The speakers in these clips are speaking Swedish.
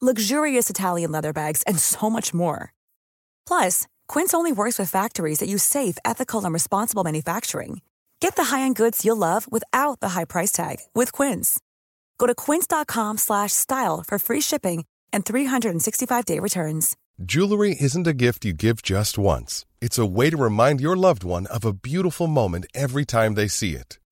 luxurious Italian leather bags, and so much more. Plus, Quince only works with factories that use safe, ethical, and responsible manufacturing. Get the high-end goods you'll love without the high price tag with Quince. Go to quince.com/style for free shipping and 365-day returns. Jewelry isn't a gift you give just once. It's a way to remind your loved one of a beautiful moment every time they see it.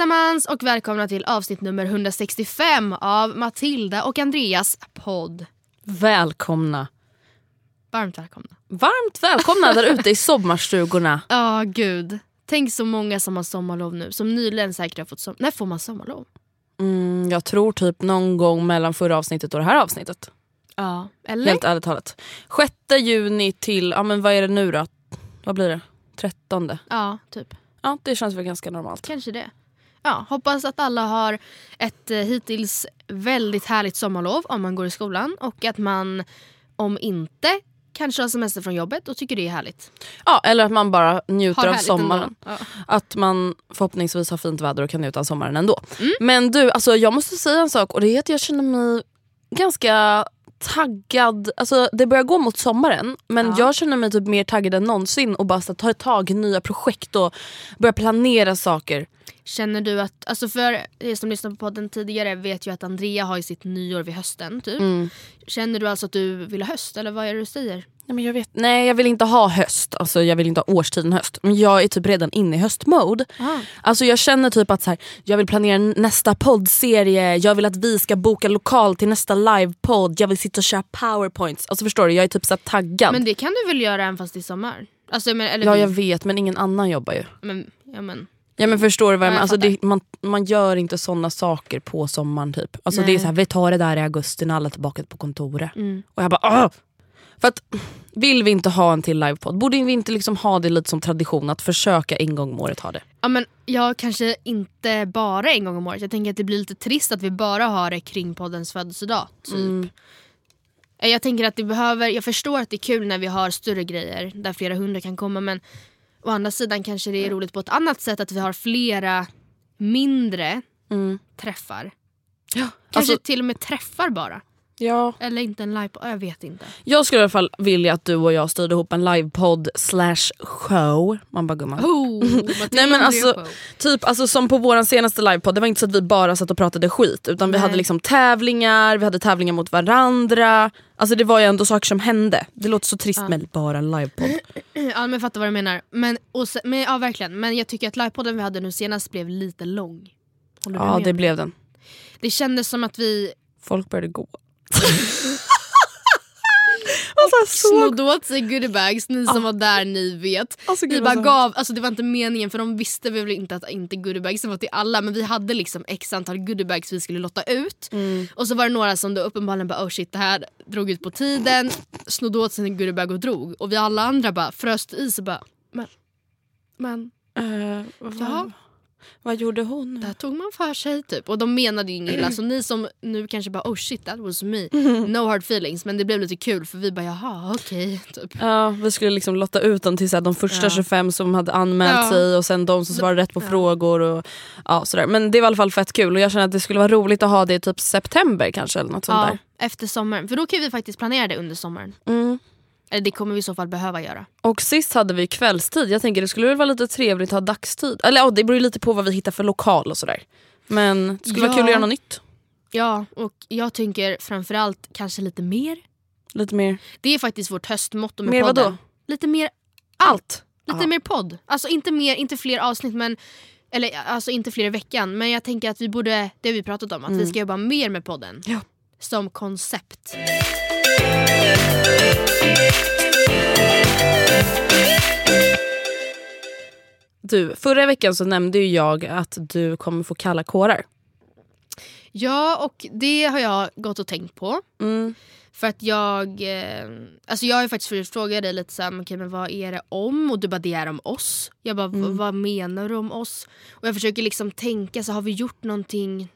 allesammans och välkomna till avsnitt nummer 165 av Matilda och Andreas podd. Välkomna. Varmt välkomna. Varmt välkomna där ute i sommarstugorna. Ja, gud. Tänk så många som har sommarlov nu, som nyligen säkert har fått sommarlov. När får man sommarlov? Mm, jag tror typ någon gång mellan förra avsnittet och det här avsnittet. Ja, eller? Helt ärligt talat. 6 juni till, ja men vad är det nu då? Vad blir det? 13? Ja, typ. Ja det känns väl ganska normalt. Kanske det. Ja, hoppas att alla har ett eh, hittills väldigt härligt sommarlov om man går i skolan och att man, om inte, kanske har semester från jobbet och tycker det är härligt. Ja eller att man bara njuter av sommaren. Ja. Att man förhoppningsvis har fint väder och kan njuta av sommaren ändå. Mm. Men du, alltså, jag måste säga en sak och det är att jag känner mig ganska taggad. Alltså, det börjar gå mot sommaren men Ja. jag känner mig typ mer taggad än någonsin och bara så, ta tag i nya projekt och börja planera saker. Känner du att, alltså för er som lyssnade på podden tidigare vet ju att Andrea har ju sitt nyår vid hösten typ. Mm. Känner du alltså att du vill ha höst eller vad är det du säger? Nej, men jag, vet, nej jag vill inte ha höst, alltså, jag vill inte ha årstiden höst. Men jag är typ redan inne i höstmode. Alltså jag känner typ att så här, jag vill planera nästa poddserie, jag vill att vi ska boka lokal till nästa livepodd, jag vill sitta och köra powerpoints. Alltså förstår du, jag är typ så taggad. Men det kan du väl göra även fast det är sommar? Alltså, men, eller ja jag vet men ingen annan jobbar ju. Men, ja, men. Ja men förstår du vad jag Ja, menar? Alltså, det, man, man gör inte såna saker på sommaren typ. Alltså, det är så här, vi tar det där i augusti när alla är tillbaka på kontoret. Mm. Och jag bara Åh! För att, vill vi inte ha en till livepodd, borde vi inte liksom ha det lite som tradition att försöka en gång om året ha det? Ja, men jag kanske inte bara en gång om året. Jag tänker att det blir lite trist att vi bara har det kring poddens födelsedag. Typ. Mm. Jag tänker att det behöver, jag förstår att det är kul när vi har större grejer där flera hundra kan komma men å andra sidan kanske det är roligt på ett annat sätt att vi har flera mindre träffar. Ja, Kanske alltså, till och med träffar bara. Ja. Eller inte en live jag vet inte. Jag skulle i alla fall vilja att du och jag styrde ihop en livepodd slash show. Man bara gumman. Oh, Nej men alltså, typ alltså, som på vår senaste livepodd, det var inte så att vi bara satt och pratade skit utan vi Nej. hade liksom tävlingar, vi hade tävlingar mot varandra. Alltså det var ju ändå saker som hände. Det låter så trist med bara en livepodd. Ja men jag fattar vad du menar. Men, och se, men, ja, verkligen. men jag tycker att livepodden vi hade nu senast blev lite lång. Ja det blev den. det kändes som att vi Folk började gå. alltså, så... snodde åt sig goodiebags, ni som var där ni vet. Alltså, vi bara gav, alltså det var inte meningen för de visste väl inte att inte goodiebagsen var till alla men vi hade liksom x antal goodiebags vi skulle lotta ut. Mm. Och så var det några som då uppenbarligen bara oh shit det här drog ut på tiden, snodde åt sig en goodiebag och drog. Och vi alla andra bara fröst i sig bara men, men Eh, vad- Jaha. Vad gjorde hon? Där tog man för sig typ. Och de menade ju inget illa. Så ni som nu kanske bara oh shit that was me. No hard feelings. Men det blev lite kul för vi bara jaha okej. typ. Ja, vi skulle liksom lotta ut dem till så här, de första Ja. 25 som hade anmält Ja. sig och sen de som svarade rätt på frågor. Och, ja, sådär. Men det var i alla fall fett kul och jag känner att det skulle vara roligt att ha det i typ september kanske. Eller något sånt Ja, där. efter sommaren. För då kan vi faktiskt planera det under sommaren. Mm. Eller det kommer vi i så fall behöva göra. Och sist hade vi kvällstid. Jag tänker det skulle väl vara lite trevligt att ha dagstid. Eller ja, det beror ju lite på vad vi hittar för lokal och sådär. Men det skulle vara Ja. kul att göra något nytt. Ja, och jag tänker framförallt kanske lite mer. Lite mer. Det är faktiskt vårt höstmotto med Mer podden. vadå? Lite mer Allt. Lite Ja. mer podd. Alltså inte, mer, inte fler avsnitt men eller alltså inte fler i veckan. Men jag tänker att vi borde, det har vi pratat om, att vi ska jobba mer med podden. Mm. Ja. Som koncept. Du, förra veckan så nämnde ju jag att du kommer få kalla kårar. Ja och det har jag gått och tänkt på. Mm. För att jag, eh, alltså jag har faktiskt förut frågat dig lite såhär, okay, men vad är det om? Och du bara det är om oss. Jag bara Mm. "V- vad menar du om oss? Och jag försöker liksom tänka, så har vi gjort någonting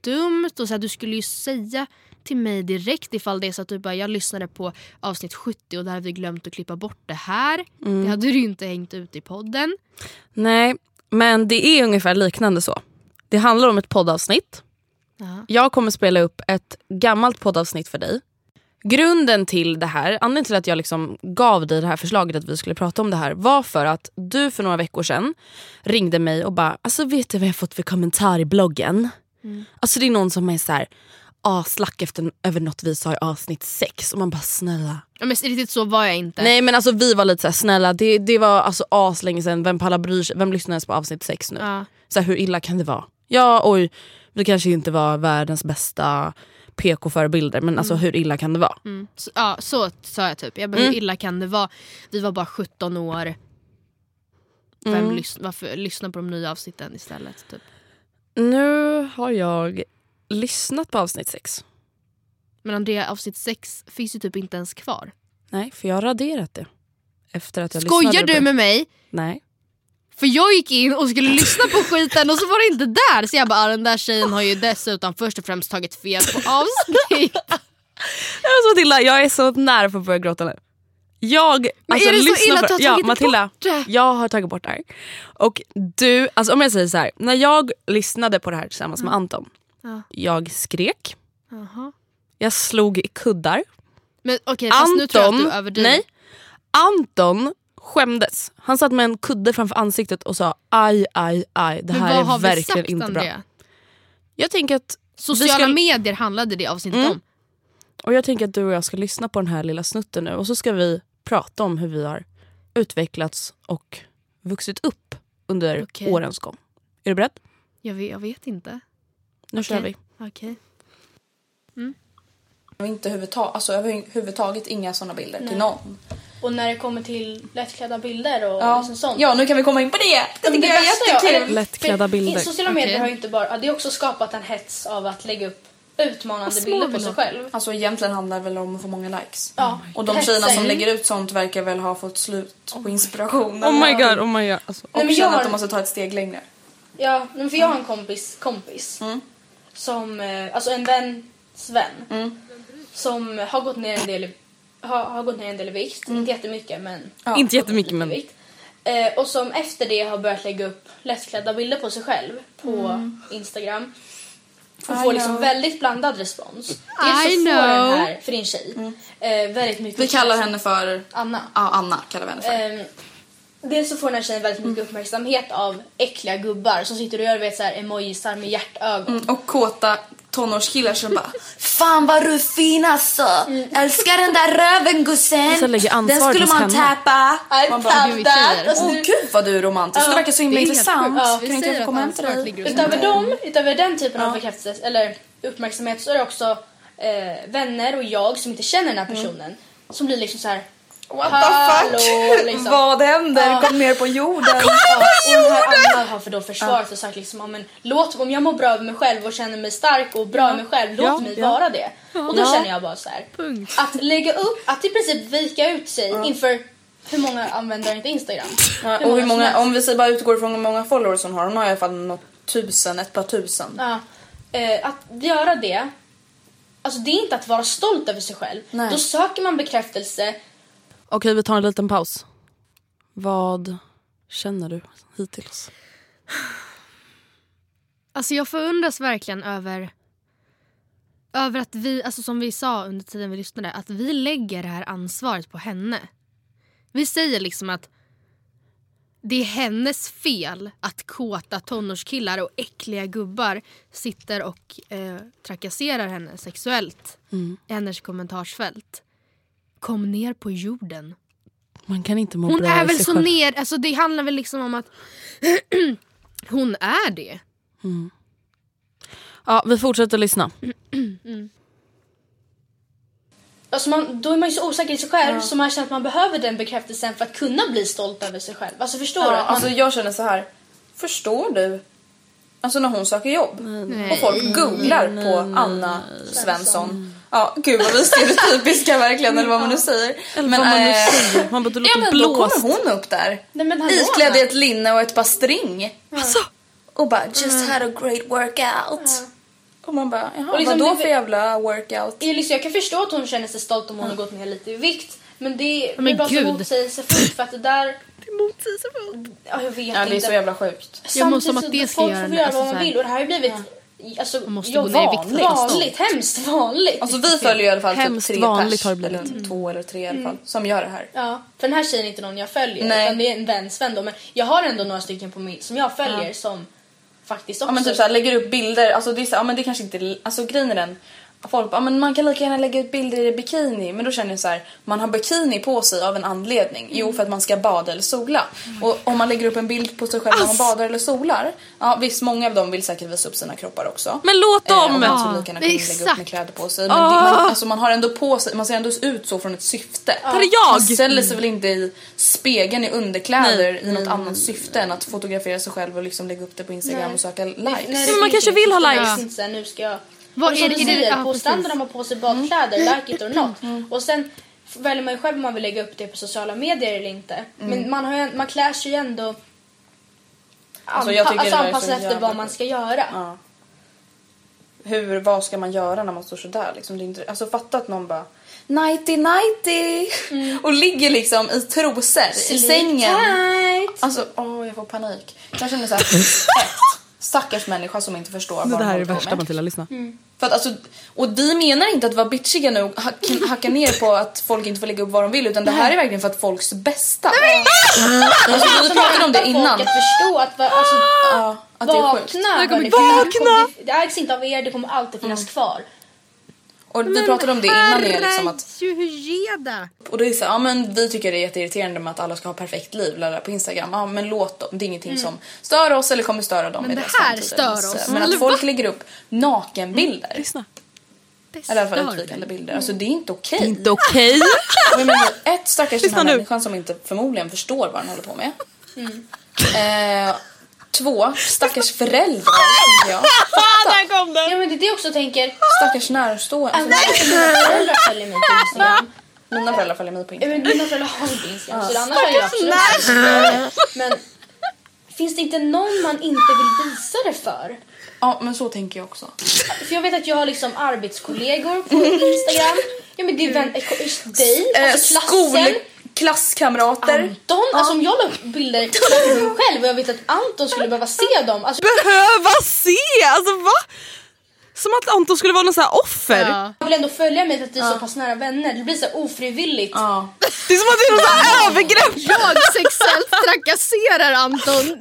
dumt? Och så här, du skulle ju säga till mig direkt ifall det är så att du bara jag lyssnade på avsnitt 70 och där hade vi glömt att klippa bort det här. Mm. Det hade du inte hängt ut i podden. Nej, men det är ungefär liknande så. Det handlar om ett poddavsnitt. Ja. Jag kommer spela upp ett gammalt poddavsnitt för dig. Grunden till det här, anledningen till att jag liksom gav dig det här förslaget att vi skulle prata om det här var för att du för några veckor sedan ringde mig och bara alltså vet du vad jag fått för kommentar i bloggen? Alltså det är någon som är så här aslack efter, över något vi sa i avsnitt 6 och man bara snälla. Ja, men riktigt så var jag inte. Nej men alltså vi var lite så här, snälla det, det var alltså aslänge sedan, vem pallar bryr sig, vem lyssnar ens på avsnitt 6 nu? Ja. Så här, hur illa kan det vara? Ja oj, vi kanske inte var världens bästa PK-förebilder men alltså hur illa kan det vara? Mm. Så, ja, så sa jag typ. Jag bara, hur illa kan det vara? Vi var bara 17 år. Vem Mm. lys- varför lyssna på de nya avsnitten istället? Typ. Nu har jag lyssnat på avsnitt 6. Men Andrea, avsnitt 6 finns ju typ inte ens kvar. Nej för jag har raderat det. Efter att jag Skojar du med mig? Nej. För jag gick in och skulle lyssna på skiten och så var det inte där. Så jag bara, ah, den där tjejen har ju dessutom först och främst tagit fel på avsnitt. Matilda, jag är så nära på att börja gråta nu. Jag, Men alltså, är det så illa att du har ja, tagit Matilda, bort det? Jag har tagit bort det här. Och du, alltså om jag säger så här, när jag lyssnade på det här tillsammans med Anton. Ja. Jag skrek, Jaha. jag slog i kuddar. Men okej, fast nu tror jag att Anton, du överdriver. nej, Anton skämdes. Han satt med en kudde framför ansiktet och sa aj, aj, aj. Det här är verkligen inte bra. Andrea? Jag tänker att Sociala ska- medier handlade det avsnittet Mm. om. Och jag tänker att du och jag ska lyssna på den här lilla snutten nu och så ska vi prata om hur vi har utvecklats och vuxit upp under Okej. årens gång. Är du beredd? Jag vet, jag vet inte. Nu kör vi. Okej. Inte överhuvudtaget, alltså överhuvudtaget inga såna bilder till någon. Och när det kommer till lättklädda bilder och liksom sånt. ja, nu kan vi komma in på det. Tycker det, är jag- jättekul. Lättklädda bilder. Sociala medier har ju inte bara, det har också skapat en hets av att lägga upp utmanande bilder på sig själv. Alltså egentligen handlar det väl om att få många likes. Ja, Och de tjejerna som lägger ut sånt verkar väl ha fått slut på inspiration. Oh my god, oh my god. Alltså, Och Nej, men jag har- att de måste ta ett steg längre. Ja, men för jag har en kompis kompis Mm. Som, eh, alltså en vän Mm. som har gått ner en del i, har, har gått ner en del i vikt. Mm. Inte jättemycket men Ja. Inte jättemycket men. i vikt. Eh, och som efter det har börjat lägga upp lättklädda bilder på sig själv på Instagram. Och Mm. I får liksom väldigt blandad respons. Dels I så får den know. här, för din tjej, eh, väldigt mycket Vi kallar henne för... Anna. Ja, Anna kallar vi henne för. Eh, dels så får den här tjejen väldigt mycket uppmärksamhet av äckliga gubbar som sitter och gör vet, så här, emojisar med hjärtögon. Mm, och kåta tonårskillar som bara Fan vad du är fin alltså! Älskar den där röven gussen! Den skulle man tappa! Man bara, gud. Alltså, Åh gud vad du är romantisk, det verkar så himla intressant. Ja, kan inte jag komma hem till dig? Utöver Mm. dem, utöver den typen av bekräftelse eller uppmärksamhet så är det också eh, vänner och jag som inte känner den här personen som blir liksom så här. What the Hallå, fuck? liksom. Vad händer? Ja. Kom ner på jorden! Ja, och den här Anna har för då försvarat och sagt liksom, ja, men, låt, om jag mår bra över mig själv och känner mig stark och bra över mig själv, låt Ja, mig ja. vara det. Och då Ja. känner jag bara så här. Punkt. Att lägga upp, att i princip vika ut sig inför Hur många använder inte Instagram? Ja, Hur och hur många, om vi säger bara utgår från hur många followers hon har, hon har i alla fall något tusen, ett par tusen. Ja. Eh, att göra det, alltså det är inte att vara stolt över sig själv. Nej. Då söker man bekräftelse. Okej vi tar en liten paus. Vad känner du hittills? Alltså jag förundras verkligen över över att vi, alltså som vi sa under tiden vi lyssnade, att vi lägger det här ansvaret på henne. Vi säger liksom att det är hennes fel att kåta tonårskillar och äckliga gubbar sitter och eh, trakasserar henne sexuellt i hennes kommentarsfält. Kom ner på jorden. Man kan inte må Hon bra är väl så själv. ner, alltså det handlar väl liksom om att hon är det. Ja, vi fortsätter lyssna. Alltså man, då är man ju så osäker i sig själv så man känner att man behöver den bekräftelsen för att kunna bli stolt över sig själv. Alltså förstår du? Ja, Att man, alltså jag känner så här. Förstår du? Alltså när hon söker jobb och folk googlar på Anna Svensson. Ja, gud vad vi är stereotypiska verkligen eller vad man nu säger. Eller vad man nu eh, säger. Man bara, Ja låter men då blåst. kommer hon upp där. Nej, men hallå, Iklädd i ett linne och ett par string. Alltså, Och bara just had a great workout. Och man bara jaha Och liksom vadå det- för jävla workout? Jag, liksom, jag kan förstå att hon känner sig stolt om hon har gått ner lite i vikt. Men det Men blir bara så gud. motsägelsefullt för att det där... Ja, jag vet Ja det är inte. så jävla sjukt. Ja, men som Samtidigt att det så ska folk göra får det, göra alltså vad så man här- vill och det här har ju blivit alltså, Man måste ja, gå ner i vikt vara vanligt, hemskt vanligt. Alltså vi följer i alla fall typ Hemskt tre vanligt pers, har det blivit. eller två eller tre i alla fall, som gör det här. Ja, för den här tjejen är inte någon jag följer Nej. utan det är en väns vän då. Men jag har ändå några stycken på min, som jag följer som faktiskt också... Ja men typ såhär lägger upp bilder, alltså det är så, ja men det kanske inte, alltså grejen är den Folk bara, ja, men man kan lika gärna lägga ut bilder i bikini. Men då känner jag så här, man har bikini på sig av en anledning. Jo, för att man ska bada eller sola. Och om man lägger upp en bild på sig själv när man badar eller solar. Ja visst, många av dem vill säkert visa upp sina kroppar också. men låt Eh, och dem! man skulle lika gärna kunna lägga upp med kläder på sig. Men det, man, alltså, man har ändå på sig, man ser ändå ut så från ett syfte. Där är jag! Man ställer sig väl inte i spegeln i underkläder Nej, i något annat syfte än att fotografera sig själv och liksom lägga upp det på Instagram Nej. och söka likes. Nej, det men man kanske vill ha Det likes. här, nu ska jag... Vad Och är som det- du säger, ja, på stranden har man på sig badkläder, like it or not. Och sen väljer man ju själv om man vill lägga upp det på sociala medier eller inte. Men man, har, ju- man klär sig ju ändå Alltså, jag alltså, anpassat efter vad man ska göra. Ja. Hur, vad ska man göra när man står sådär liksom? Det är inte, alltså fatta att någon bara nighty nighty och ligger liksom i trosor i sängen. Tight. Alltså åh jag får panik. Jag känner såhär, ett, stackars människa som inte förstår vad Det de här är det värsta. Matilda, lyssna. För att, alltså, och vi menar inte att vara bitchiga nu och hack, hacka ner på att folk inte får lägga upp vad de vill utan det här är verkligen för att folks bästa. Alltså, vi pratade om det innan. Folk att förstå att alltså, Ja, att det är sjukt. vakna. det kommer- Det, ägs inte av er, det kommer alltid finnas kvar. Och vi pratade om det innan det liksom att Herrejeda. Och det är så, ja men vi tycker det är jätteirriterande med att alla ska ha perfekt liv på Instagram. Ja men låt dem, det är ingenting som stör oss eller kommer störa dem Men i det här stör oss. Men att folk lägger upp nakenbilder, Lyssna. eller i alla fall utvikande bilder, alltså det är inte okej. Inte okej. Jag menar, ett stackars den här människan som inte förmodligen förstår vad den håller på med. Eh, två, stackars föräldrar tänker jag. Fatta, Ja men det är det jag också tänker. stackars närstående. Alltså, mina föräldrar följer mig på Instagram. mina föräldrar följer mig på Ja, Instagram. men Mina föräldrar har inte Instagram så annars jag absolut det. Men finns det inte någon man inte vill visa det för? Ja men så tänker jag också. För jag vet att jag har liksom arbetskollegor på Instagram. Ja men det är vän, dig, Eh, alltså skol, klassen. Klasskamrater. Anton, alltså om jag la upp bilder på mig själv och jag vet att Anton skulle behöva se dem. Alltså, Behöva se! Alltså va? Som att Anton skulle vara någon sån offer. Ja. jag vill ändå följa mig för att vi är så pass nära vänner. Det blir så ofrivilligt. Ja. Det är som att det är här övergrepp. Jag sexuellt trakasserar Anton.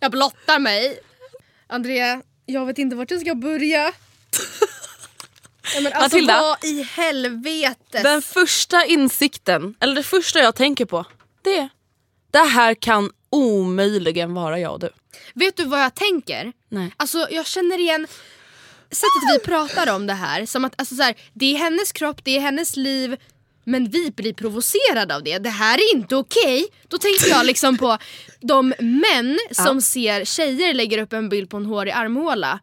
Jag blottar mig. Andrea, jag vet inte vart jag ska börja. Ja, men alltså, Matilda. vad i helvete. Den första insikten, eller det första jag tänker på, det är det här kan omöjligen vara jag och du. Vet du vad jag tänker? Nej. Alltså jag känner igen sättet vi pratar om det här. Som att alltså, så här, det är hennes kropp, det är hennes liv. Men vi blir provocerade av det. Det här är inte okej. Då tänker jag liksom på de män som ser tjejer lägger upp en bild på en hårig armhåla.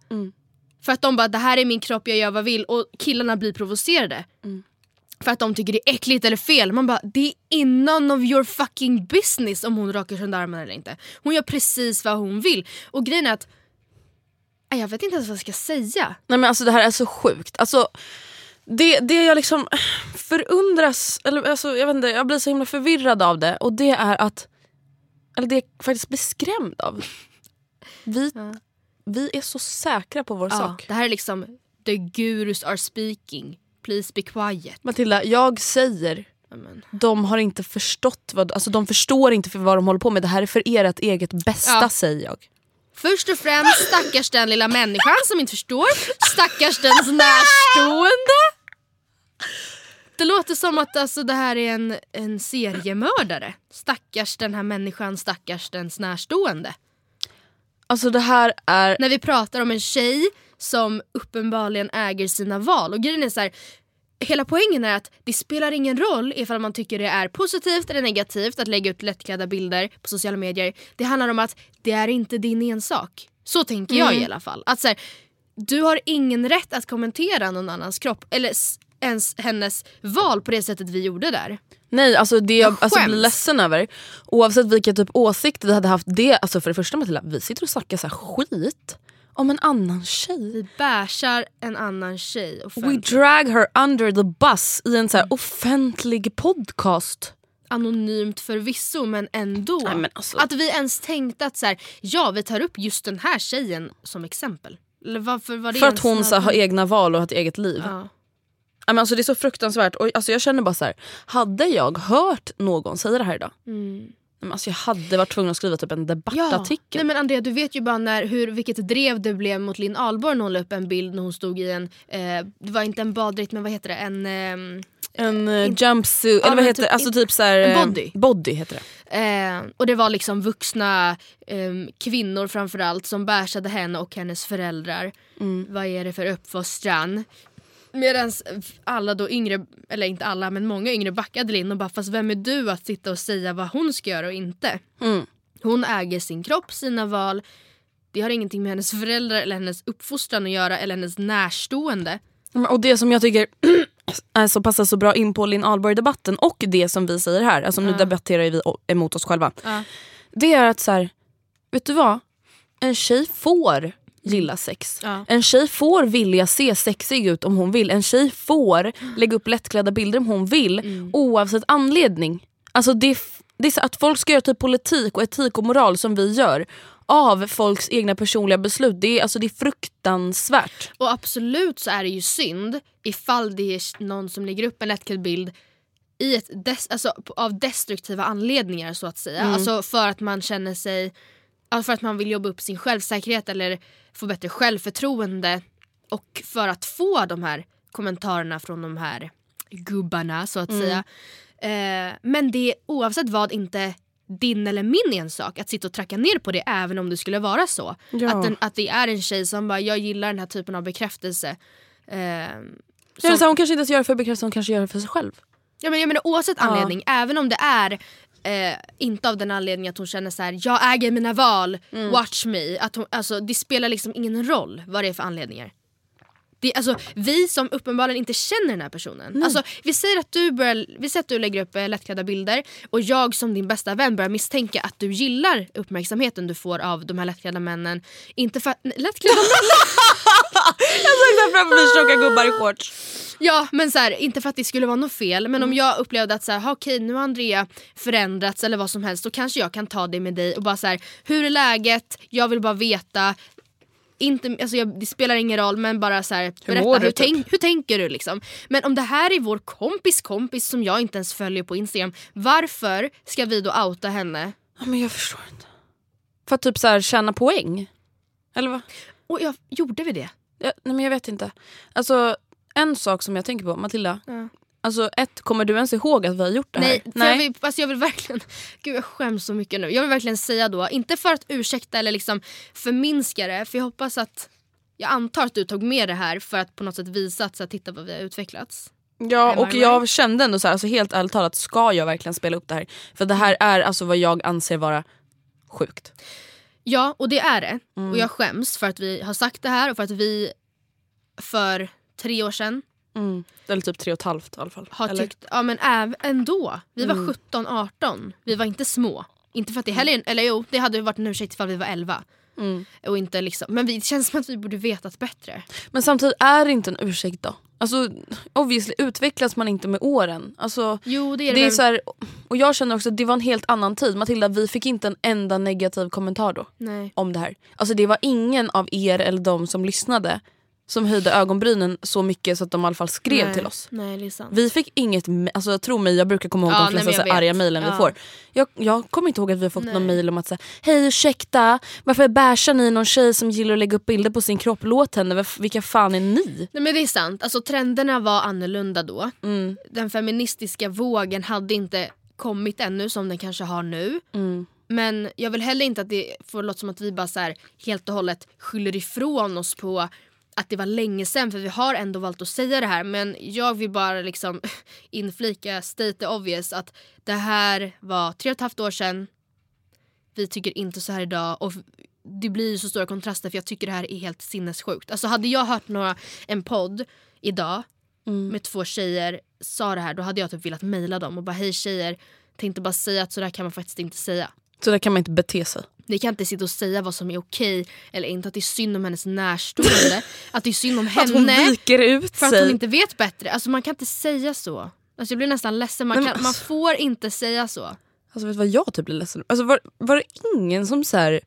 För att de bara, det här är min kropp, jag gör vad jag vill. Och killarna blir provocerade. för att de tycker det är äckligt eller fel. Man bara, det är none of your fucking business om hon rakar sönder armarna eller inte. Hon gör precis vad hon vill. Och grejen är att, jag vet inte ens vad jag ska säga. Nej men alltså det här är så sjukt. Alltså, det, det jag liksom förundras, eller alltså, jag vet inte, jag blir så himla förvirrad av det och det är att, eller det jag faktiskt blir skrämd av. Vi, vi är så säkra på vår Ja, sak. det här är liksom, the gurus are speaking. Please be quiet. Matilda, jag säger Amen. de har inte förstått vad, alltså de förstår inte för vad de håller på med. Det här är för ert eget bästa Ja. säger jag. Först och främst stackars den lilla människan som inte förstår. Stackars dens närstående. Det låter som att alltså, det här är en, en seriemördare. Stackars den här människan, stackars dens närstående. Alltså det här är, När vi pratar om en tjej som uppenbarligen äger sina val. Och grejen är så här, Hela poängen är att det spelar ingen roll ifall man tycker det är positivt eller negativt att lägga ut lättklädda bilder på sociala medier. Det handlar om att det är inte din ensak. Så tänker jag i alla fall. Att så här, du har ingen rätt att kommentera någon annans kropp eller ens hennes val på det sättet vi gjorde där. Nej alltså det jag Jag alltså, blir ledsen över, oavsett vilka typ åsikter vi hade haft, det, alltså för det första Matilda, vi sitter och snackar så skit om en annan tjej. Vi bashar en annan tjej We offentligt. drag her under the bus i en så här offentlig podcast. Anonymt förvisso men ändå. Nej, men alltså- Att vi ens tänkte att så här, ja vi tar upp just den här tjejen som exempel. Varför var För att hon så har egna val och har ett eget liv. Ja. Ja, men alltså, det är så fruktansvärt. Och, alltså, jag känner bara så här, hade jag hört någon säga det här idag, Mm. men alltså, jag hade varit tvungen att skriva typ en debattartikel. Nej men Andrea du vet ju bara när, hur, vilket drev det blev mot Linn Ahlborg när hon la upp en bild när hon stod i en, eh, det var inte en baddräkt men vad heter det, en ehm, En uh, jumpsuit, eller vad heter typ Alltså typ så här, en eh, body. Body heter det. Eh, och det var liksom vuxna ehm, kvinnor framförallt som bärsade henne och hennes föräldrar. Mm. Vad är det för uppfostran? Medan alla då yngre, eller inte alla men många yngre backade Linn och bara fast vem är du att sitta och säga vad hon ska göra och inte? Mm. Hon äger sin kropp, sina val. Det har ingenting med hennes föräldrar eller hennes uppfostran att göra eller hennes närstående. Och det som jag tycker alltså, passar så bra in på Linn Ahlborg-debatten och det som vi säger här, alltså nu debatterar ju vi emot oss själva. Ja. Det är att så här, vet du vad? En tjej får gilla sex. Ja. En tjej får vilja se sexig ut om hon vill. En tjej får lägga upp lättklädda bilder om hon vill Mm. oavsett anledning. Alltså det, det att folk ska göra typ politik och etik och moral som vi gör av folks egna personliga beslut. Det är, alltså, det är fruktansvärt. Och absolut så är det ju synd ifall det är någon som lägger upp en lättklädd bild i ett des- alltså, av destruktiva anledningar så att säga. Alltså för att man känner sig, för att man vill jobba upp sin självsäkerhet eller få bättre självförtroende. Och för att få de här kommentarerna från de här gubbarna så att säga. Eh, men det är oavsett vad inte din eller min ensak att sitta och tracka ner på det även om det skulle vara så. Ja. Att, den, att det är en tjej som bara, jag gillar den här typen av bekräftelse. Eh, Ja, som- så här, hon kanske inte ens gör det för bekräftelse, hon kanske gör det för sig själv. Ja, men jag menar oavsett anledning, även om det är eh, inte av den anledningen att hon känner så här: jag äger mina val, Mm. watch me. Att hon, alltså, det spelar liksom ingen roll vad det är för anledningar. Det, alltså, vi som uppenbarligen inte känner den här personen. Alltså, vi, säger att du börjar, vi säger att du lägger upp eh, lättklädda bilder och jag som din bästa vän börjar misstänka att du gillar uppmärksamheten du får av de här lättklädda männen. Inte för att... nej, Lättklädda Jag såg framför mig tjocka gubbar i shorts. Ja men så här, inte för att det skulle vara något fel men om jag upplevde att så här, "Ha, okej nu har Andrea förändrats eller vad som helst då kanske jag kan ta det med dig och bara så här, hur är läget? Jag vill bara veta. Inte, alltså jag, det spelar ingen roll men bara så här, berätta mår hur, du, typ? tänk, hur tänker du liksom? Men om det här är vår kompis kompis som jag inte ens följer på Instagram varför ska vi då outa henne? Ja, men jag förstår inte. För att typ så här, tjäna poäng? Eller vad? Och jag, gjorde vi det? Jag, nej men jag vet inte. Alltså en sak som jag tänker på, Matilda. Ja. Alltså ett, kommer du ens ihåg att vi har gjort det här? Nej, för Jag, vill, alltså jag vill verkligen, gud jag skäms så mycket nu. Jag vill verkligen säga då, inte för att ursäkta eller liksom förminska det, för jag hoppas att, jag antar att du tog med det här för att på något sätt visa att så här, titta vad vi har utvecklats. Ja och jag kände ändå så här, alltså helt ärligt talat, ska jag verkligen spela upp det här? För det här är alltså vad jag anser vara sjukt. Ja, och det är det. Och jag skäms för att vi har sagt det här och för att vi för tre år sedan Mm. Eller typ tre och ett halvt i alla fall. har tyckt, ja men äv, ändå. Vi var 17-18, vi var inte små. Inte för att det heller, eller jo det hade varit en ursäkt ifall vi var 11. Mm. Och inte liksom, men vi, det känns som att vi borde vetat bättre. Men samtidigt är det inte en ursäkt då. Alltså obviously utvecklas man inte med åren. Alltså, Jo det är det, det är väl. så här, och jag känner också att det var en helt annan tid. Matilda vi fick inte en enda negativ kommentar då Nej. om det här. Alltså det var ingen av er eller de som lyssnade som höjde ögonbrynen så mycket så att de i alla fall skrev Nej. till oss. Nej. Vi fick inget, alltså tro mig jag brukar komma ihåg Ja, de nej, flesta här arga mejlen vi Ja. får. Jag, jag kommer inte ihåg att vi har fått Nej. någon mejl om att säga hej ursäkta varför bashar ni någon tjej som gillar att lägga upp bilder på sin kropp? Låt henne, vilka fan är ni? Nej men det är sant, alltså trenderna var annorlunda då. Mm. Den feministiska vågen hade inte kommit ännu som den kanske har nu. Mm. Men jag vill heller inte att det får låta som att vi bara så här helt och hållet skyller ifrån oss på att det var länge sedan för vi har ändå valt att säga det här men jag vill bara liksom inflika state the obvious att det här var tre och ett halvt år sedan. Vi tycker inte så här idag och det blir ju så stora kontraster för jag tycker det här är helt sinnessjukt. Alltså hade jag hört några, en podd idag med två tjejer sa det här då hade jag typ velat mejla dem och bara hej tjejer tänkte bara säga att så där kan man faktiskt inte säga. Så där kan man inte bete sig. Ni kan inte sitta och säga vad som är okej eller inte. Att det är synd om hennes närstående. att det är synd om Att hon henne viker ut för att sig. hon inte vet bättre. Alltså man kan inte säga så. Alltså jag blir nästan ledsen. Man, Men- kan, man får inte säga så. Alltså vet du vad jag typ blir ledsen alltså, var, var det ingen som så här,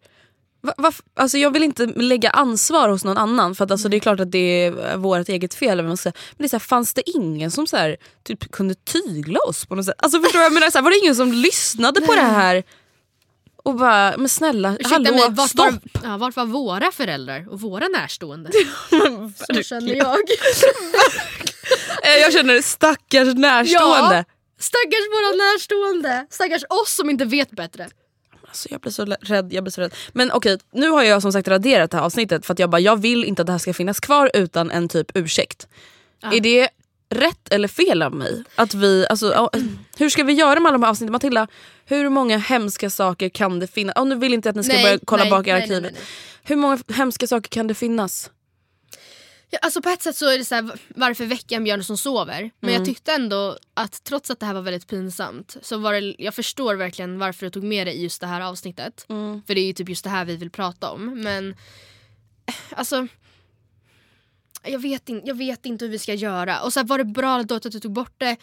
va, va, alltså jag vill inte lägga ansvar hos någon annan för att alltså, det är klart att det är vårt eget fel. ska säga. Men det är så här, fanns det ingen som så här, typ kunde tygla oss på något sätt? Alltså förstår vad jag menar? Så var det ingen som lyssnade på det här? Och bara, men snälla, Ursäkta hallå, mig, vart stopp! var, ja, vart var våra föräldrar och våra närstående? så känner jag. Eh, Jag känner stackars närstående. Ja. Stackars våra närstående. Stackars oss som inte vet bättre. Alltså jag blir så rädd, jag blir så rädd. Men okej, nu har jag som sagt raderat det här avsnittet för att jag bara, jag vill inte att det här ska finnas kvar utan en typ ursäkt. Är det rätt eller fel av mig? Att vi, alltså, hur ska vi göra med alla de här avsnitten? Matilda, hur många hemska saker kan det finnas? Oh, nu vill inte att ni ska Nej, börja kolla nej, bak i arkivet. nej, Hur många hemska saker kan det finnas? Ja, alltså på ett sätt så är det så här, varför väcka en björn som sover? Men Mm. jag tyckte ändå att trots att det här var väldigt pinsamt så var det, jag förstår verkligen varför du tog med det i just det här avsnittet. Mm. För det är ju typ just det här vi vill prata om. Men alltså jag vet, in, jag vet inte hur vi ska göra. Och så här, var det bra då att du tog bort det?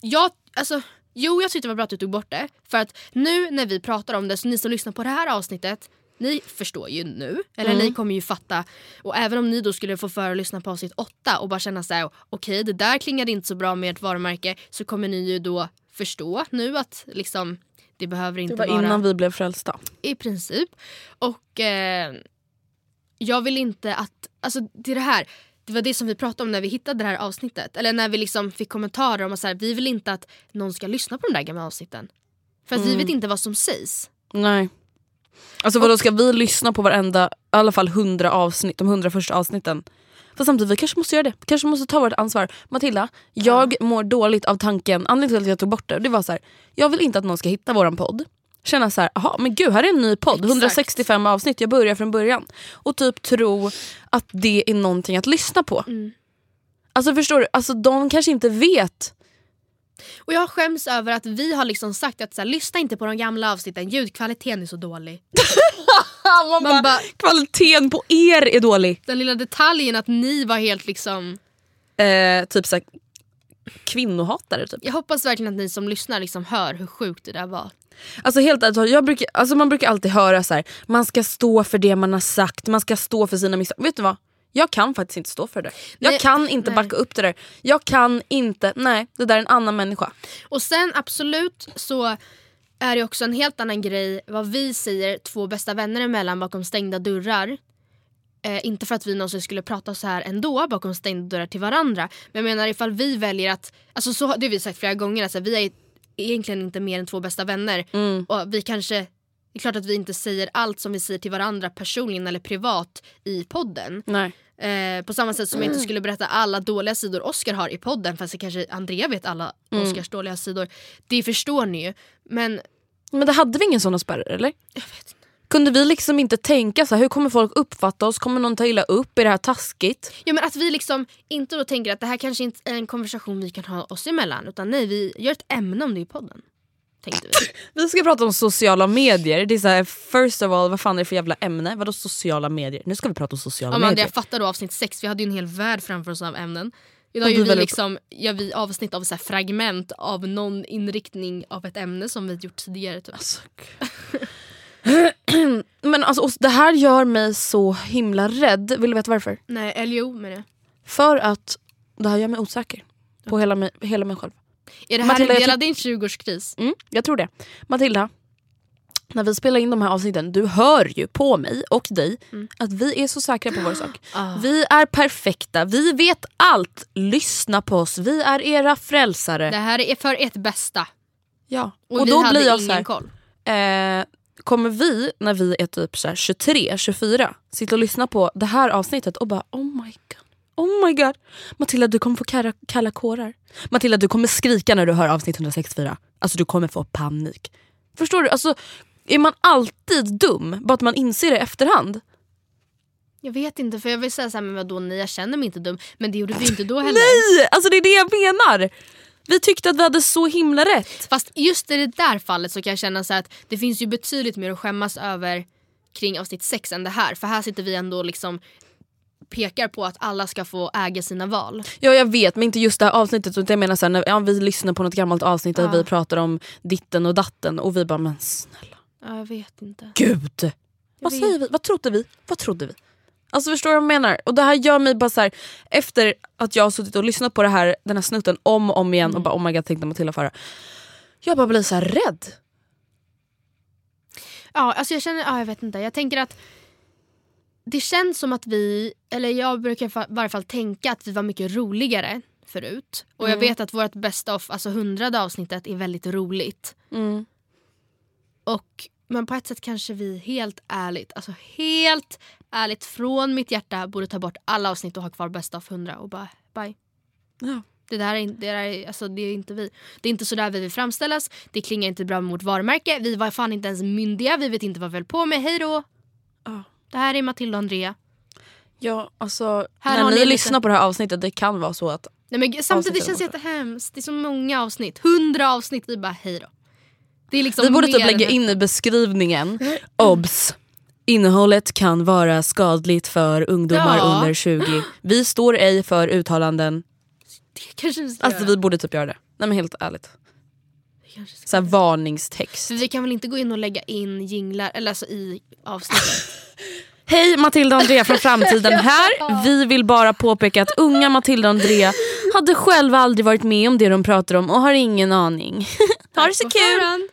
Jag, alltså, jo jag tyckte det var bra att du tog bort det. För att nu när vi pratar om det, så ni som lyssnar på det här avsnittet ni förstår ju nu, eller ni kommer ju fatta. Och även om ni då skulle få för att lyssna på avsnitt 8 och bara känna så här: okej det där klingade inte så bra med ert varumärke. Så kommer ni ju då förstå nu att liksom det behöver inte Det var vara innan vi blev frälsta. i princip. Och eh, jag vill inte att, alltså det är det här. Det var det som vi pratade om när vi hittade det här avsnittet. Eller när vi liksom fick kommentarer om att så här, vi vill inte att någon ska lyssna på de där gamla avsnitten. För att vi vet inte vad som sägs. Nej. Alltså vadå, ska vi lyssna på varenda, i alla fall 100 avsnitt, de 100 första avsnitten? Fast samtidigt, vi kanske måste göra det. kanske måste ta vårt ansvar. Matilda, jag mår dåligt av tanken, anledningen till att jag tog bort det, det var så här, jag vill inte att någon ska hitta våran podd. Känna så här, aha, men gud här är en ny podd, Exakt. 165 avsnitt, jag börjar från början. Och typ tro att det är någonting att lyssna på. Alltså förstår du, alltså, de kanske inte vet. Och jag skäms över att vi har liksom sagt att så här, lyssna inte på de gamla avsnitten, ljudkvaliteten är så dålig. Man, Man bara, Kvaliteten på er är dålig. den lilla detaljen att ni var helt liksom... Eh, typ så här, kvinnohatare typ. Jag hoppas verkligen att ni som lyssnar liksom hör hur sjukt det där var. Alltså helt ärligt, jag brukar, alltså man brukar alltid höra så här, man ska stå för det man har sagt, man ska stå för sina misstag. Vet du vad? Jag kan faktiskt inte stå för det. Jag Nej, kan inte nej. backa upp det där. Jag kan inte, nej det där är en annan människa. Och sen absolut så är det också en helt annan grej vad vi säger två bästa vänner emellan bakom stängda dörrar. Eh, inte för att vi någonsin skulle prata så här ändå bakom stängda dörrar till varandra. Men jag menar ifall vi väljer att, alltså så, det har vi sagt flera gånger, alltså, vi är egentligen inte mer än två bästa vänner. Och vi kanske, det är klart att vi inte säger allt som vi säger till varandra personligen eller privat i podden. Nej. Eh, på samma sätt som jag inte skulle berätta alla dåliga sidor Oscar har i podden fast kanske Andrea vet alla Oscars dåliga sidor. Det förstår ni ju. Men Men det hade vi ingen såna spärrar eller? jag vet inte. Kunde vi liksom inte tänka så här, hur kommer folk uppfatta oss? Kommer någon ta illa upp? Är det här taskigt? Ja men att vi liksom inte då tänker att det här kanske inte är en konversation vi kan ha oss emellan utan nej vi gör ett ämne om det i podden. Tänkte vi. Vi ska prata om sociala medier. Det är så här, first of all, vad fan är det för jävla ämne? Vadå sociala medier? Nu ska vi prata om sociala Amanda medier. jag fattar då avsnitt sex, vi hade ju en hel värld framför oss av ämnen. Idag gör vi liksom, gör vi avsnitt av så fragment av någon inriktning av ett ämne som vi gjort tidigare. Typ. Alltså, Men alltså, och det här gör mig så himla rädd. Vill du veta varför? Nej, eller jo men det. För att det här gör mig osäker på hela mig, hela mig själv. Är det här Matilda, en jag del av din 20-årskris? Mm, jag tror det. Matilda, när vi spelar in de här avsnitten, du hör ju på mig och dig att vi är så säkra på vår sak. Ah. Vi är perfekta, vi vet allt. Lyssna på oss, vi är era frälsare. Det här är för ert bästa. Ja. Och, Och, då blir jag så här, koll. eh, kommer vi när vi är typ så här 23, 24 sitta och lyssna på det här avsnittet och bara oh my god. Oh my god. Matilda du kommer få kalla, kalla kårar. Matilda du kommer skrika när du hör avsnitt 164. Alltså du kommer få panik. Förstår du? Alltså, är man alltid dum bara att man inser det i efterhand? Jag vet inte för jag vill säga såhär, men vadå nej jag känner mig inte dum. Men det gjorde vi inte då heller. Nej! Alltså det är det jag menar. Vi tyckte att vi hade så himla rätt. Fast just i det där fallet så kan jag känna så att det finns ju betydligt mer att skämmas över kring avsnitt 6 än det här. För här sitter vi ändå liksom pekar på att alla ska få äga sina val. Ja jag vet men inte just det här avsnittet. utan Jag menar så här, när ja, vi lyssnar på något gammalt avsnitt där Ja. vi pratar om ditten och datten och vi bara men snälla Ja, jag vet inte. gud. Vad vet. säger vi? Vad trodde vi? Vad trodde vi? Alltså förstår du vad jag menar? Och det här gör mig bara så här, efter att jag har suttit och lyssnat på det här, den här snutten om och om igen Mm. och bara oh my god tänkte Matilda förra. Jag bara blir så rädd. Ja, alltså jag känner, ja, jag vet inte. Jag tänker att det känns som att vi, eller jag brukar i varje fall tänka att vi var mycket roligare förut. Och jag vet att vårt bästa of, alltså hundrade avsnittet är väldigt roligt. Mm. Och, men på ett sätt kanske vi helt ärligt, alltså helt ärligt från mitt hjärta borde ta bort alla avsnitt och ha kvar bästa av 100 och bara bye. Ja. Det där är, in- det där är, alltså, det är inte vi. Det är inte så där vi vill framställas. Det klingar inte bra mot varumärke. Vi var fan inte ens myndiga. Vi vet inte vad vi höll på med. Hej då! Ja. Det här är Matilda och Andrea. Ja alltså Här när ni, ni lyssnar på det här avsnittet det kan vara så att Nej, men samtidigt Avsnittet känns det jättehemskt. Det är så många avsnitt. Hundra avsnitt. Vi bara hej då. Liksom vi borde typ lägga in i beskrivningen obs. Innehållet kan vara skadligt för ungdomar Ja. under 20. Vi står ej för uttalanden. Det kanske vi ska Alltså göra. vi borde typ göra det. Nej men helt ärligt. Så här varningstext. För vi kan väl inte gå in och lägga in jinglar eller alltså i avsnittet. Hej Matilda och Andrea från framtiden här. Vi vill bara påpeka att unga Matilda och Andrea hade själva aldrig varit med om det de pratar om och har ingen aning. ha det så kul!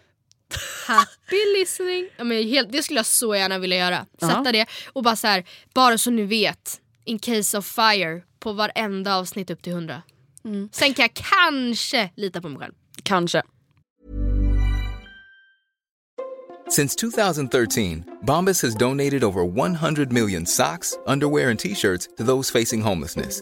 Happy listening. Ja, men helt, det skulle jag så gärna vilja göra. Sätta Ja. det och bara så här, bara så ni vet. In case of fire på varenda avsnitt upp till 100. Mm. Sen kan jag kanske lita på mig själv. Kanske. Since 2013, Bombas has donated over 100 million socks, underwear, and t shirts to those facing homelessness.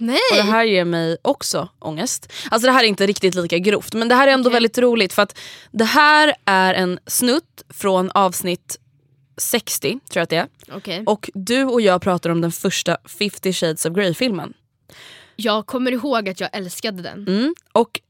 Nej! Och det här ger mig också ångest. Alltså det här är inte riktigt lika grovt men det här är ändå väldigt roligt för att det här är en snutt från avsnitt 60 tror jag att det är. Okej. Och du och jag pratar om den första 50 shades of Grey filmen. Jag kommer ihåg att jag älskade den. Mm. Och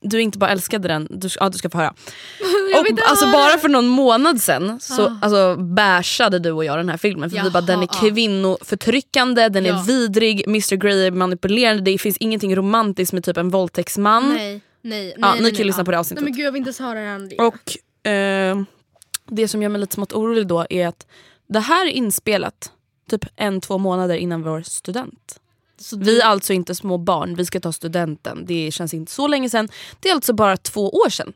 du inte bara älskade den, du, ja, du ska få höra. Och alltså bara för någon månad sen så Ah. alltså, bashade du och jag den här filmen för vi bara den är Jaha, ja. kvinnoförtryckande, den Ja. är vidrig, Mr Grey är manipulerande, det finns ingenting romantiskt med typ en våldtäktsman. Nej, nej, nej. Ja, nej, ni nej, kan lyssna ja. på det avsnittet. Nej men gud jag vill inte ens höra det här. Och eh, det som gör mig lite smått orolig då är att det här är inspelat typ en, två månader innan vår student. Så Vi är alltså inte små barn, vi ska ta studenten. Det känns inte så länge sedan. Det är alltså bara två år sedan.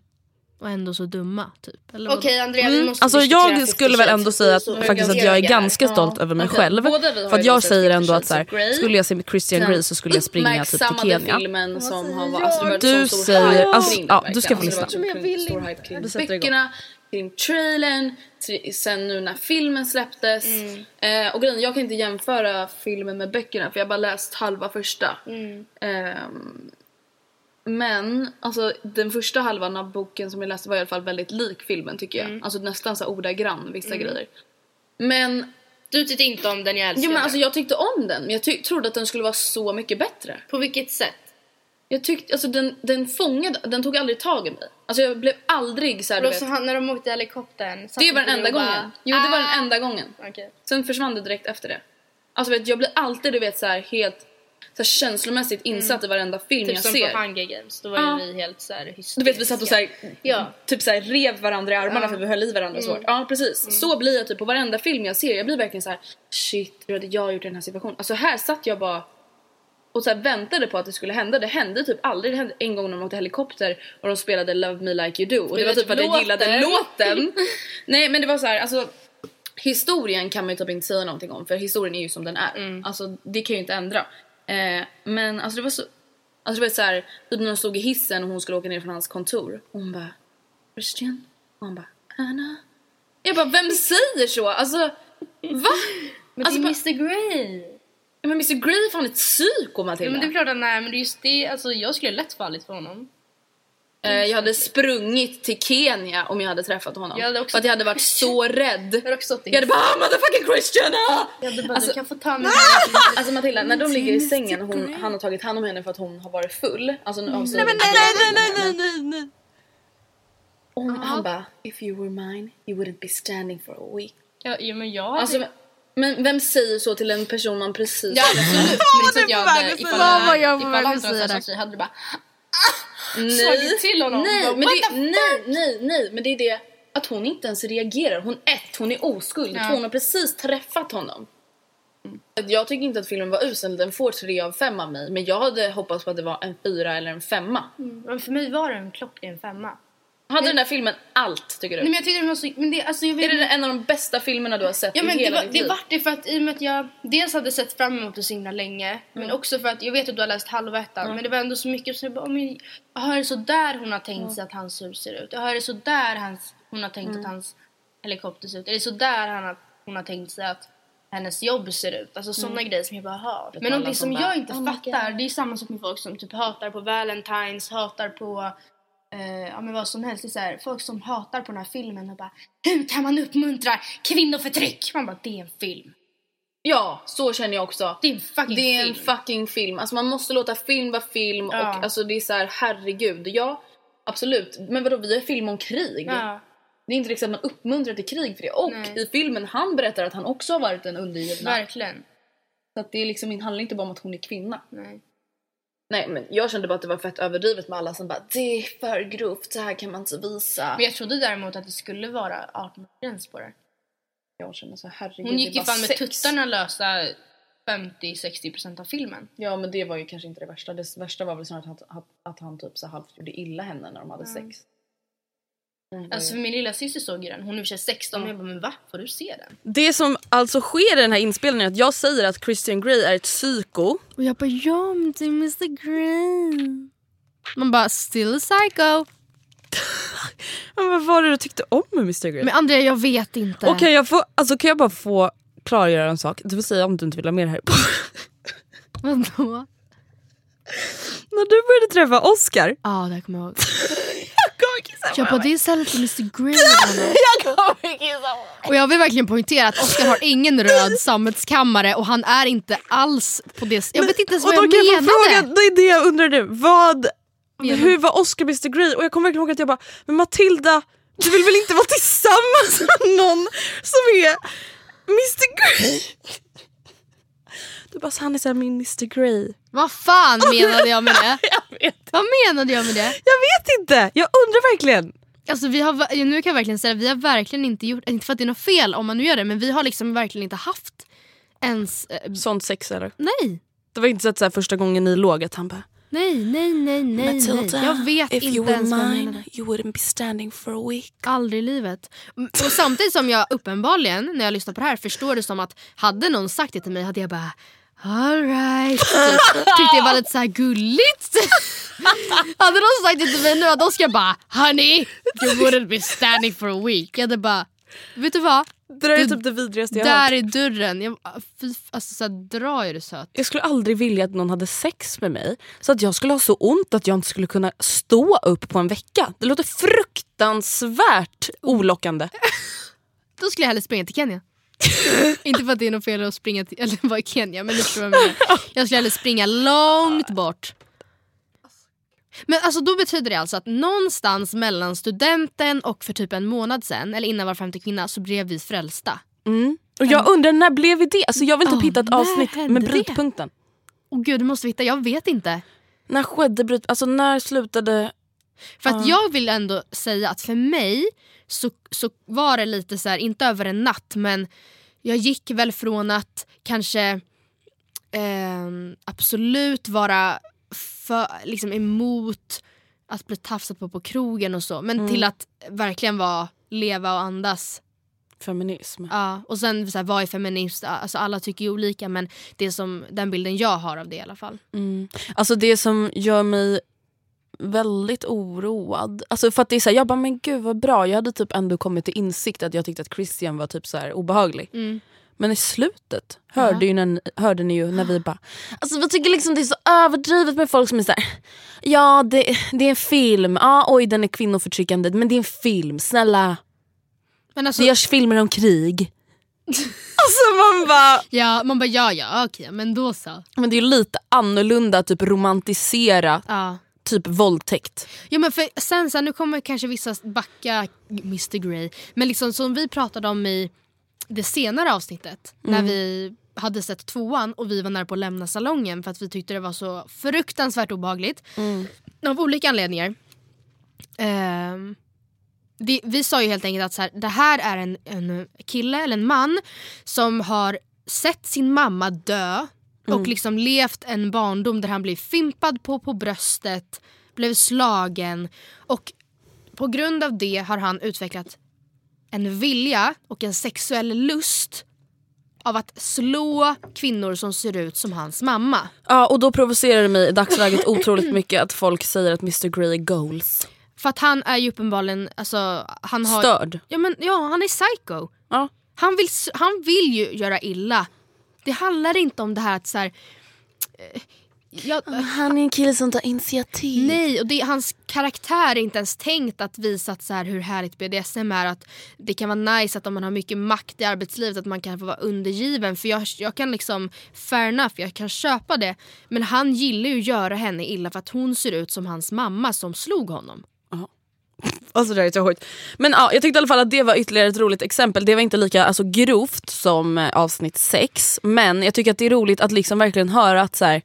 Och ändå så dumma typ. Eller? Okej Andrea, vi Mm. måste Alltså jag 50 skulle väl ändå säga att, faktiskt att jag är ganska stolt Ja. över mig Okej, själv. vi För att jag säger 50 ändå att så här, skulle jag se Christian Grey så skulle jag springa typ till Kenya. filmen som har varit... Alltså, Du så stor säger- alltså, ja, du ska få Alltså, lyssna. Igång. böckerna, kring trailern, sen nu när filmen släpptes. Mm. Eh, och grejen, jag kan inte jämföra filmen med böckerna för jag har bara läst halva första. Mm. Ehm, men alltså, den första halvan av boken som jag läste var i alla fall väldigt lik filmen tycker jag. Mm. Alltså nästan så ordagrann vissa grejer. Men, Du tyckte inte om den jag älskade. jo, men alltså, jag tyckte om den men jag trodde att den skulle vara så mycket bättre. På vilket sätt? Jag tyckte, alltså den, den fångade, den tog aldrig tag i mig. Alltså jag blev aldrig så här, du vet, så han, när de åkte i helikoptern. Det var den enda och bara, gången. Jo det var den "Ah." enda gången. Okej. Sen försvann det direkt efter det. Alltså vet, jag blir alltid du vet så här helt så här, känslomässigt insatt i varenda film Typ jag som ser. på Hunger Games, då var Ja. ju vi helt så här hysteriska. Du vet vi satt och så här, Ja. typ så här, rev varandra i armarna Ja. för vi höll i varandra så hårt. Ja precis. Så blir jag typ på varenda film jag ser. Jag blir verkligen så här: shit hur hade jag gjort i den här situationen? Alltså här satt jag bara och så väntade på att det skulle hända. Det hände typ aldrig. Det hände en gång när de åkte helikopter och de spelade Love Me Like You Do. Och det var typ för att jag gillade låten. Nej men det var så här, alltså historien kan man ju typ inte säga någonting om för historien är ju som den är. Alltså det kan ju inte ändra. Eh, men alltså det var så, alltså det var så här, typ när de stod i hissen och hon skulle åka ner från hans kontor. Och hon bara Christian? Och han bara Anna? Jag bara vem säger så? Alltså va? Men alltså, det är Mr Grey. Men Mr Grey är fan ett psyko Matilda. Ja, men det är klart att nej, men det är just det, alltså jag skulle lätt fallit för honom. Eh, jag hade sprungit till Kenya om jag hade träffat honom. Jag hade också- För att jag hade varit så rädd. Jag hade också stått i Jag hade bara ah, motherfucking Christian! Ah! Jag hade bara, Alltså- du kan få ta mig Alltså Matilda, när de ligger i sängen och hon, han har tagit hand om henne för att hon har varit full. Alltså, nej, Nej, men nej, nej, nej, nej, nej, nej. Och hon, han bara if you were mine you wouldn't be standing for a week. Ja, ja, men jag hade... Alltså, men vem säger så till en person man precis ja, absolut. Men så att jag hade, ifall, var jag jag, på ifall väg att han säga säga där? det hade du bara nej, slagit till honom. Nej, Bara, men det, nej, nej, nej, men det är det att hon inte ens reagerar. Hon ett, hon är oskuld. Ja. Två, hon har precis träffat honom. Jag tycker inte att filmen var usel, den får tre av fem av mig. Men jag hade hoppats på att det var en fyra eller en femma. Men för mig var det en klockren femma. Hade den där filmen allt tycker du? Nej men jag tyckte den var så... Men det, alltså, jag vet, Är det en av de bästa filmerna du har sett Ja i men det hela var, ditt det liv? vart det för att i och med att jag dels hade sett fram emot det så himla länge men också för att jag vet att du har läst halva ettan men det var ändå så mycket så jag bara, "Åh, men, jaha är det så där hon har tänkt sig att hans hus ser ut? Jaha är det så där hans, hon har tänkt att hans helikopter ser ut? Är det så där han har, hon har tänkt sig att hennes jobb ser ut? Alltså sådana grejer som jag bara hör. Men någonting som som bara, jag inte "Oh fattar God." det är samma sak med folk som typ hatar på Valentine's, hatar på Eh, ja men vad som helst. Det är så här, folk som hatar på den här filmen och bara Hur kan man uppmuntra kvinnoförtryck? Man bara det är en film. Ja, så känner jag också. Det är en fucking Det är film. en fucking film. Alltså man måste låta film vara film Ja. och alltså det är så här, herregud. Ja, absolut. Men vadå, vi har film om krig. ja. Det är inte liksom att man uppmuntrar till krig för det. Och Nej. i filmen han berättar att han också har varit en undergivna. Verkligen. Så att det är liksom, det handlar inte bara om att hon är kvinna. Nej. Nej men jag kände bara att det var fett överdrivet med alla som bara det är för grovt, så här kan man inte visa. Men jag trodde däremot att det skulle vara 18-gräns på det. jag känner så herregud Hon det gick ju fan med sex. tuttarna lösa 50-60% av filmen. Ja men det var ju kanske inte det värsta. Det värsta var väl snarare att, att, att han typ så halvt gjorde illa henne när de hade sex. Mm, Alltså för min lilla syster såg ju den. Hon är i och för sig 16 men jag bara men va? Får du se den? Det som alltså sker i den här inspelningen är att jag säger att Christian Grey är ett psyko. Och jag bara ja men det är Mr Grey. Man bara still a psycho. Men vad var det du tyckte om med Mr Grey? Men Andrea jag vet inte. Och kan jag, få, alltså, kan jag bara få klargöra en sak. Du får säga om du inte vill ha det här på. Vadå? När du började träffa Oscar. Ja det här kommer jag ihåg. jag kommer kissa Jag bara det är istället för Mr Grey. Jag kommer kissa Och jag vill verkligen poängtera att Oscar har ingen röd sammetskammare och han är inte alls på det Jag vet inte ens Och vad då jag kan jag få menade. fråga, det är det jag undrar nu. Vad, Menar- hur var Oscar Mr Grey? Och jag kommer verkligen ihåg att jag bara, men Matilda du vill väl inte vara tillsammans med någon som är Mr Grey? Du bara, så han är såhär min Mr Grey. Vad fan menade jag med det? Jag vet, Vad menade jag med det? jag vet inte, jag undrar verkligen. Alltså vi har, nu kan jag verkligen säga att vi har verkligen inte gjort, inte för att det är något fel om man nu gör det, men vi har liksom verkligen inte haft ens... Eh, Sånt sex eller? nej, Det var inte så att så här, första gången ni låg att han bara nej, nej, nej, nej, nej. Jag vet if inte you were ens mine you wouldn't be standing for a week. Aldrig i livet. Mm, Och samtidigt som jag uppenbarligen, när jag lyssnar på det här, förstår det som att hade någon sagt det till mig hade jag bara Alright. Tyckte det var lite så här gulligt. hade någon sagt det till mig nu hade Oskar bara Honey, you wouldn't be standing for a week. Jag hade bara, vet du vad? Det där är typ det vidrigaste jag Där hört. är dörren. Jag, fy, alltså, så här, dra är du söt. Jag skulle aldrig vilja att någon hade sex med mig så att jag skulle ha så ont att jag inte skulle kunna stå upp på en vecka. Det låter fruktansvärt olockande. Då skulle jag hellre springa till Kenya. Inte för att det är något fel att springa till, eller vara i Kenya men förstår vad jag. Jag skulle hellre springa långt bort. Men alltså då betyder det alltså att någonstans mellan studenten och för typ en månad sen, eller innan var femte kvinna, så blev vi frälsta. Mm. Och jag undrar när blev vi det? Alltså jag vill typ Ja, hitta ett avsnitt med det? brytpunkten. Och gud du måste veta, jag vet inte. När skedde bryt... Alltså när slutade... För att jag vill ändå säga att för mig så, så var det lite så här, inte över en natt men jag gick väl från att kanske ehm, absolut vara för, liksom emot att bli tafsat på på krogen och så men till att verkligen vara leva och andas. Feminism. Ja, och sen så här, vad är feminist? Alltså, alla tycker ju olika men det som den bilden jag har av det i alla fall. Mm. Alltså det som gör mig väldigt oroad. Alltså för att det är så här, jag bara men gud vad bra. Jag hade typ ändå kommit till insikt att jag tyckte att Christian var typ så här obehaglig. Mm. Men i slutet hörde, ju när, hörde ni ju när vi bara Alltså vi tycker liksom det är så överdrivet med folk som är såhär Ja det, det är en film, ja oj den är kvinnoförtryckande men det är en film, snälla. Men alltså, Det görs filmer om krig. alltså man bara ja, man bara ja ja okej men då så. Men det är ju lite annorlunda att typ romantisera Ja. Typ våldtäkt. Ja men för sen så nu kommer kanske vissa backa Mr Grey. Men liksom som vi pratade om i det senare avsnittet. När vi hade sett tvåan och vi var nära på att lämna salongen för att vi tyckte det var så fruktansvärt obehagligt. Av olika anledningar. Ehm, det, vi sa ju helt enkelt att så här, det här är en, en kille eller en man som har sett sin mamma dö och liksom levt en barndom där han blev fimpad på på bröstet, blev slagen och på grund av det har han utvecklat en vilja och en sexuell lust av att slå kvinnor som ser ut som hans mamma. Ja och då provocerar det mig i dagsläget otroligt mycket att folk säger att Mr Grey är goals. För att han är ju uppenbarligen, alltså, han har... Störd. Ja, men, ja han är psycho. Ja. Han vill, han vill ju göra illa. Det handlar inte om det här att så här, eh, jag, Han är en kille som tar initiativ. Nej, och det, hans karaktär är inte ens tänkt att visa att så här, hur härligt BDSM är. Att det kan vara nice att om man har mycket makt i arbetslivet att man kan få vara undergiven. För jag, jag kan liksom, fair enough, jag kan köpa det. Men han gillar ju att göra henne illa för att hon ser ut som hans mamma som slog honom. Alltså det här är så sjukt. Men ja, jag tyckte i alla fall att det var ytterligare ett roligt exempel. Det var inte lika alltså, grovt som eh, avsnitt 6 men jag tycker att det är roligt att liksom verkligen höra att så här,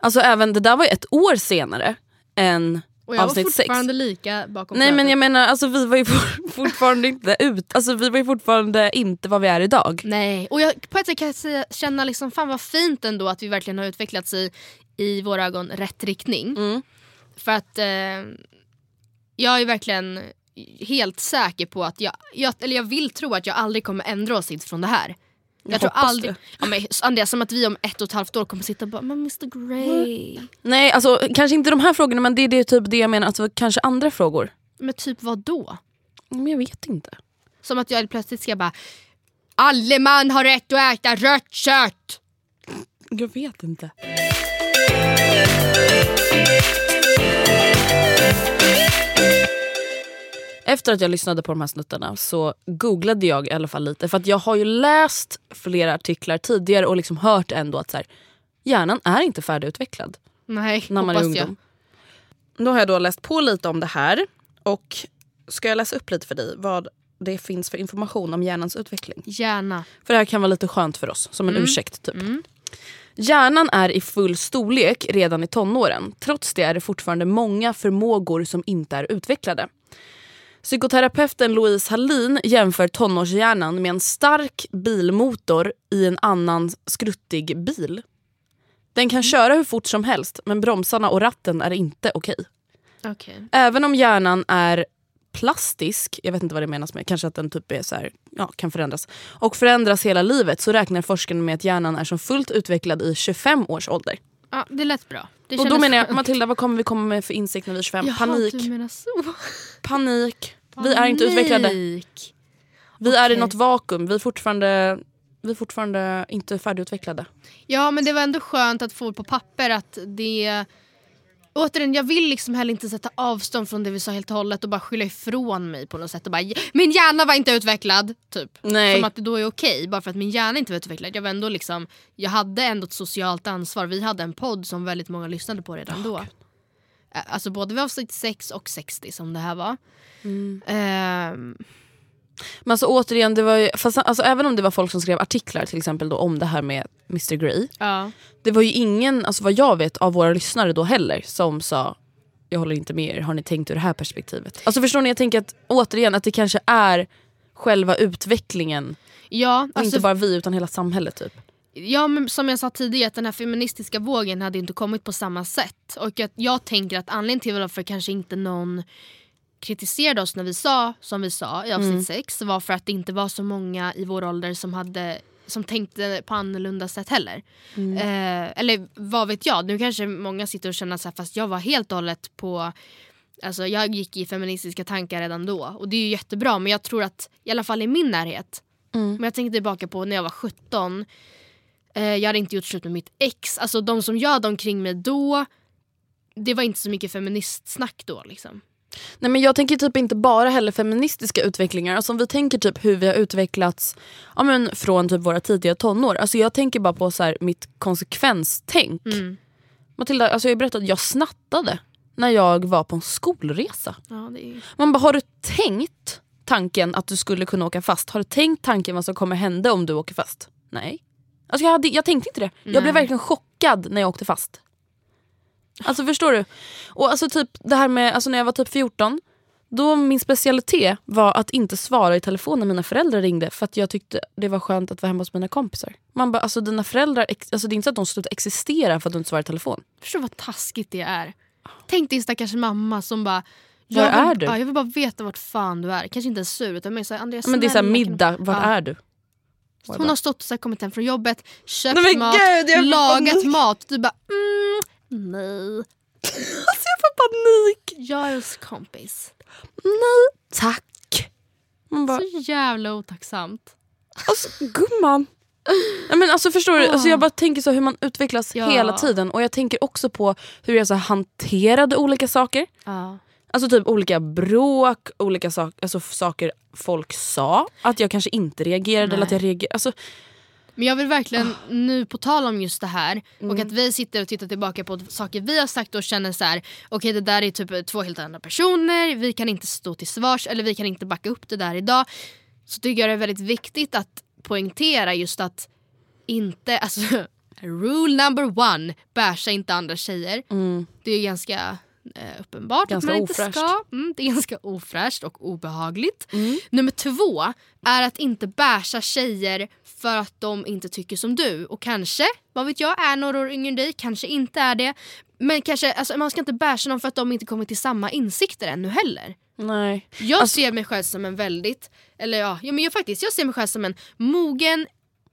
alltså även det där var ju ett år senare än Och jag var avsnitt 6. fortfarande lika bakom Nej men jag menar alltså vi var ju for- fortfarande inte ut, alltså vi var ju fortfarande inte vad vi är idag. Nej, och jag, på ett sätt kan jag säga, känna liksom, fan vad fint ändå att vi verkligen har utvecklats i, i våra ögon, rätt riktning. Mm. För att eh, jag är verkligen helt säker på att jag, jag, eller jag vill tro att jag aldrig kommer ändra åsikt från det här. Jag, tror hoppas aldrig, det. ja, men, Andrea, som att vi om ett och ett halvt år kommer sitta och bara men Mr Grey. Nej alltså kanske inte de här frågorna men det är det, typ det jag menar, alltså, kanske andra frågor. Men typ vad då? Men jag vet inte. Som att jag plötsligt ska bara Alle man har rätt att äta rött kött. Jag vet inte. Efter att jag lyssnade på de här snuttarna så googlade jag i alla fall lite. För att jag har ju läst flera artiklar tidigare och liksom hört ändå att så här, hjärnan är inte färdigutvecklad Nej, när man är hoppas jag. ungdom. Då har jag då läst på lite om det här. Och ska jag läsa upp lite för dig vad det finns för information om hjärnans utveckling? Gärna. För det här kan vara lite skönt för oss, som en Mm. ursäkt typ. Hjärnan är i full storlek redan i tonåren. Trots det är det fortfarande många förmågor som inte är utvecklade. Psykoterapeuten Louise Hallin jämför tonårshjärnan med en stark bilmotor i en annan skruttig bil. Den kan köra hur fort som helst men bromsarna och ratten är inte okej. Okej. Även om hjärnan är plastisk, jag vet inte vad det menas med, kanske att den typ är så här, ja, kan förändras, och förändras hela livet så räknar forskarna med att hjärnan är som fullt utvecklad i 25 års ålder. Ja, det lät bra. Det och då menar jag. Matilda vad kommer vi komma med för insikt när vi är 25? Jaha, Panik, så. panik. Vi är inte utvecklade. Panik. Vi är i något vakuum, vi är fortfarande, vi är fortfarande inte färdigutvecklade. Ja men det var ändå skönt att få på papper att det... Återigen, jag vill liksom heller inte sätta avstånd från det vi sa helt och hållet och bara skylla ifrån mig på något sätt och bara min hjärna var inte utvecklad. Typ. Nej. Som att det då är okej bara för att min hjärna inte var utvecklad. Jag var ändå liksom, jag hade ändå ett socialt ansvar. Vi hade en podd som väldigt många lyssnade på redan då. Eh, Alltså både vid avsnitt 6 och 60 som det här var. Ehm, Men alltså återigen, det var ju, fast, alltså, även om det var folk som skrev artiklar till exempel då, om det här med Mr Grey. ja. Det var ju ingen, alltså vad jag vet, av våra lyssnare då heller som sa jag håller inte med er, har ni tänkt ur det här perspektivet? Alltså förstår ni, jag tänker att återigen att det kanske är själva utvecklingen Ja, alltså, inte bara vi utan hela samhället typ. Ja men som jag sa tidigare, att den här feministiska vågen hade inte kommit på samma sätt. Och att jag tänker att anledningen till varför kanske inte någon kritiserade oss när vi sa som vi sa i avsnitt 6 var för att det inte var så många i vår ålder som hade som tänkte på annorlunda sätt heller. Eh, eller vad vet jag, nu kanske många sitter och känner så här, fast jag var helt och hållet på Alltså jag gick i feministiska tankar redan då och det är ju jättebra men jag tror att i alla fall i min närhet men jag tänker tillbaka på när jag var 17 eh, Jag hade inte gjort slut med mitt ex. Alltså de som jag hade omkring mig då Det var inte så mycket feministsnack då liksom. Nej men jag tänker typ inte bara heller feministiska utvecklingar. Alltså om vi tänker typ hur vi har utvecklats ja, men från typ våra tidiga tonår. Alltså jag tänker bara på så här, mitt konsekvenstänk. Mm. Matilda, alltså jag berättade att jag snattade när jag var på en skolresa. Ja, är... Man bara, har du tänkt tanken att du skulle kunna åka fast? Har du tänkt tanken vad som kommer hända om du åker fast? Nej. Alltså jag, hade, jag tänkte inte det. Jag blev verkligen chockad när jag åkte fast. Alltså förstår du? Och alltså typ det här med, alltså när jag var typ 14 då min specialitet var att inte svara i telefon när mina föräldrar ringde för att jag tyckte det var skönt att vara hemma hos mina kompisar. Man bara, alltså dina föräldrar, alltså det är inte så att de slutar existera för att du inte svarar i telefon. Förstår vad taskigt det är. Tänk din stackars mamma som bara Var jag vill, är du? Ja, jag vill bara veta vart fan du är. Kanske inte ens sur utan mer såhär Andreas Men det är såhär middag, var Ja. är du? Hon har stått och kommit hem från jobbet, köpt Nej, mat, får lagat mat. Du bara mm, nej. Alltså jag får panik! Hos kompis. Nej tack! Man bara, Så jävla otacksamt. Alltså gumman. Men alltså, förstår du? Alltså, jag bara tänker så hur man utvecklas Ja. hela tiden. Och jag tänker också på hur jag så hanterade olika saker. Ja. Alltså typ olika bråk, olika sak, alltså, saker folk sa. Att jag kanske inte reagerade eller att jag reagerade. Alltså, Men jag vill verkligen nu på tal om just det här och Mm. att vi sitter och tittar tillbaka på saker vi har sagt och känner så här: okej det där är typ två helt andra personer, vi kan inte stå till svars eller vi kan inte backa upp det där idag. Så tycker jag det är väldigt viktigt att poängtera just att inte, alltså rule number one, basha inte andra tjejer. Det är ganska eh, uppenbart Mm. Ganska att man inte ofräscht. ska. Mm, det är ganska ofräscht och obehagligt. Nummer två är att inte basha tjejer för att de inte tycker som du. Och kanske, vad vet jag, är några år yngre än dig, kanske inte är det. Men kanske, alltså, man ska inte basha dem för att de inte kommit till samma insikter ännu heller. nej. Jag Alltså- ser mig själv som en väldigt, eller ja, ja men jag faktiskt, jag ser mig själv som en mogen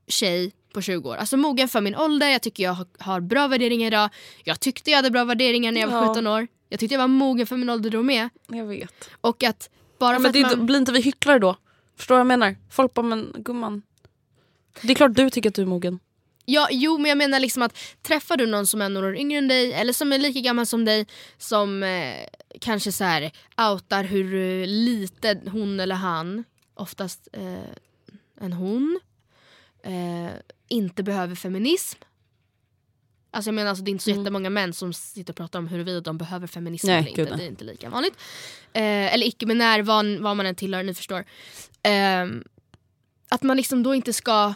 tjej på 20 år. Alltså mogen för min ålder, jag tycker jag har, har bra värderingar idag. Jag tyckte jag hade bra värderingar när jag var Ja. 17 år. Jag tyckte jag var mogen för min ålder då med. Jag vet. Och att bara för Men det, man... blir inte vi hycklare då? Förstår du vad jag menar? Folk bara, men gumman. Det är klart du tycker att du är mogen. Ja, jo men jag menar liksom att träffar du någon som är några år yngre än dig eller som är lika gammal som dig som eh, kanske så här outar hur lite hon eller han, oftast eh, en hon, eh, inte behöver feminism. Alltså jag menar alltså det är inte så Mm. jättemånga män som sitter och pratar om huruvida de behöver feminism Nej, eller inte. Det är inte lika vanligt. Eh, eller icke-binär, vad, vad man än tillhör, ni förstår. Ehm, att man liksom då inte ska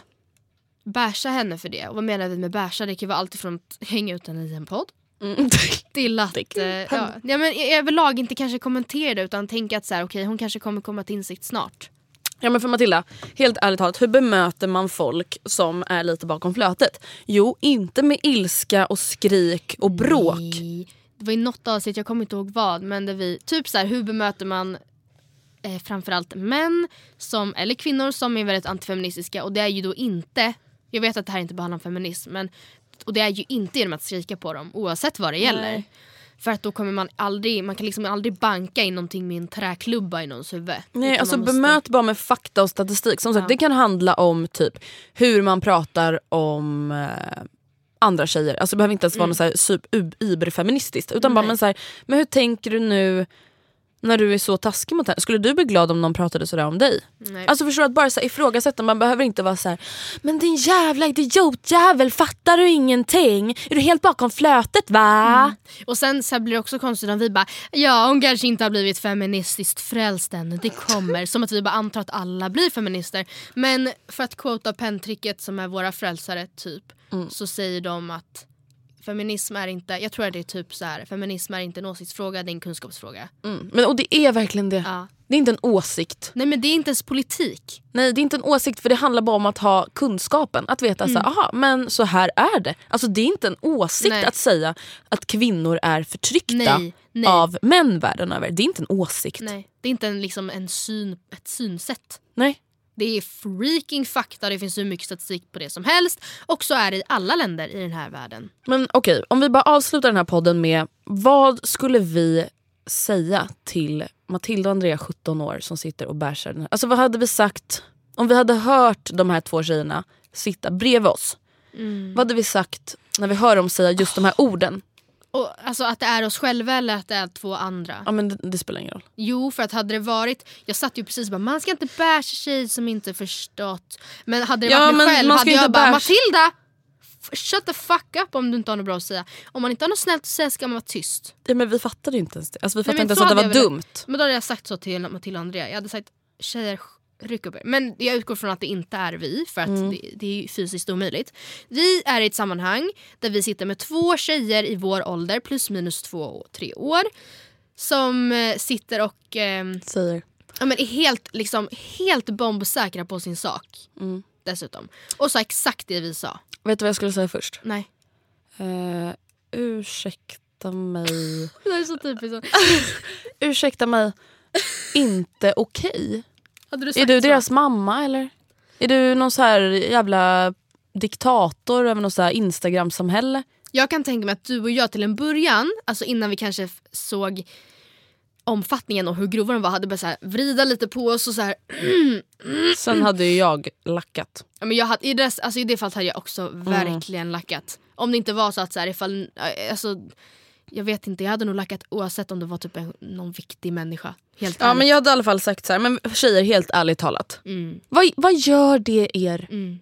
basha henne för det. Och vad menar vi med basha? Det kan vara allt ifrån att hänga ut henne i en podd till att eh, ja, ja, men överlag inte kanske kommentera det utan tänka att så här, okej hon kanske kommer komma till insikt snart. Ja men för Matilda, helt ärligt talat, hur bemöter man folk som är lite bakom flötet? Jo, inte med ilska och skrik och bråk. Nej. Det var i något avsnitt, jag kommer inte ihåg vad, men där vi, typ så här, hur bemöter man eh, framförallt män som, eller kvinnor som är väldigt antifeministiska och det är ju då inte, jag vet att det här inte bara handlar om feminism, men, och det är ju inte genom att skrika på dem oavsett vad det gäller. Nej. För att då kommer man aldrig, man kan liksom aldrig banka in någonting med en träklubba i någons huvud. Nej, alltså måste- bemöt bara med fakta och statistik. Som sagt, Ja. det kan handla om typ hur man pratar om eh, andra tjejer. Alltså det behöver inte ens vara något så här super, ub- überfeministiskt. Utan bara Nej. men, så här, men hur tänker du nu när du är så taskig mot henne? Skulle du bli glad om någon pratade sådär om dig? Nej. Alltså förstår du, att bara så här, ifrågasätta, man behöver inte vara så här. Men din jävla idiotjävel, fattar du ingenting? Är du helt bakom flötet va? Och sen så blir det också konstigt om vi bara ja hon kanske inte har blivit feministiskt frälst än, det kommer. Som att vi bara antar att alla blir feminister. Men för att quota penntricket som är våra frälsare typ så säger de att feminism är inte, jag tror att det är typ så här, feminism är inte en åsiktsfråga, det är en kunskapsfråga. Mm. Men, och det är verkligen det. Ja. Det är inte en åsikt. Nej men det är inte ens politik. Nej det är inte en åsikt för det handlar bara om att ha kunskapen. Att veta så här, aha, men så här är det. Alltså det är inte en åsikt Nej. att säga att kvinnor är förtryckta Nej, nej. av män världen över. Det är inte en åsikt. Nej, det är inte en, liksom en syn, ett synsätt. Nej. Det är freaking fakta, det finns hur mycket statistik på det som helst. Och så är det i alla länder i den här världen. Men okej, om vi bara avslutar den här podden med vad skulle vi säga till Matilda och Andrea 17 år som sitter och bärsar den här. Alltså vad hade vi sagt om vi hade hört de här två tjejerna sitta bredvid oss? Mm. Vad hade vi sagt när vi hör dem säga just de här orden? Och, alltså att det är oss själva eller att det är två andra. Ja men det, det spelar ingen roll. Jo, för att hade det varit... Jag satt ju precis och bara, man ska inte basha tjej som inte förstått. Men hade det Ja, varit mig själv hade jag bara, Matilda! Shut the fuck up om du inte har något bra att säga. Om man inte har något snällt att säga ska man vara tyst. Ja, men vi fattade ju inte ens det. Alltså, vi Nej, fattade men inte ens så att det var dumt. Men då hade jag sagt så till Matilda och Andrea. Jag hade sagt tjejer ryck upp er. Men jag utgår från att det inte är vi för att Mm. det, det är fysiskt omöjligt. Vi är i ett sammanhang där vi sitter med två tjejer i vår ålder plus minus två och tre år. Som eh, sitter och ehm, Säger. ja, men är helt, liksom, helt bombsäkra på sin sak. Mm. Dessutom. Och sa exakt det vi sa. Vet du vad jag skulle säga först? Nej. Uh, ursäkta mig. Det är så typiskt. ursäkta mig. Inte okej. Du Är du så? deras mamma eller? Är du någon så här jävla diktator över något så här Instagram-samhälle? Jag kan tänka mig att du och jag till en början, alltså innan vi kanske såg omfattningen och hur grova de var, hade börjat så här, vrida lite på oss och så här. Sen hade ju jag lackat. Ja, men jag hade, i, det, alltså, I det fallet hade jag också verkligen lackat. Om det inte var så att så här, ifall, äh, alltså, jag vet inte, jag hade nog lackat oavsett om det var typ en, någon viktig människa. Helt Ja men jag hade i alla fall sagt så här, men tjejer helt ärligt talat. Mm. Vad, vad gör det er? Mm.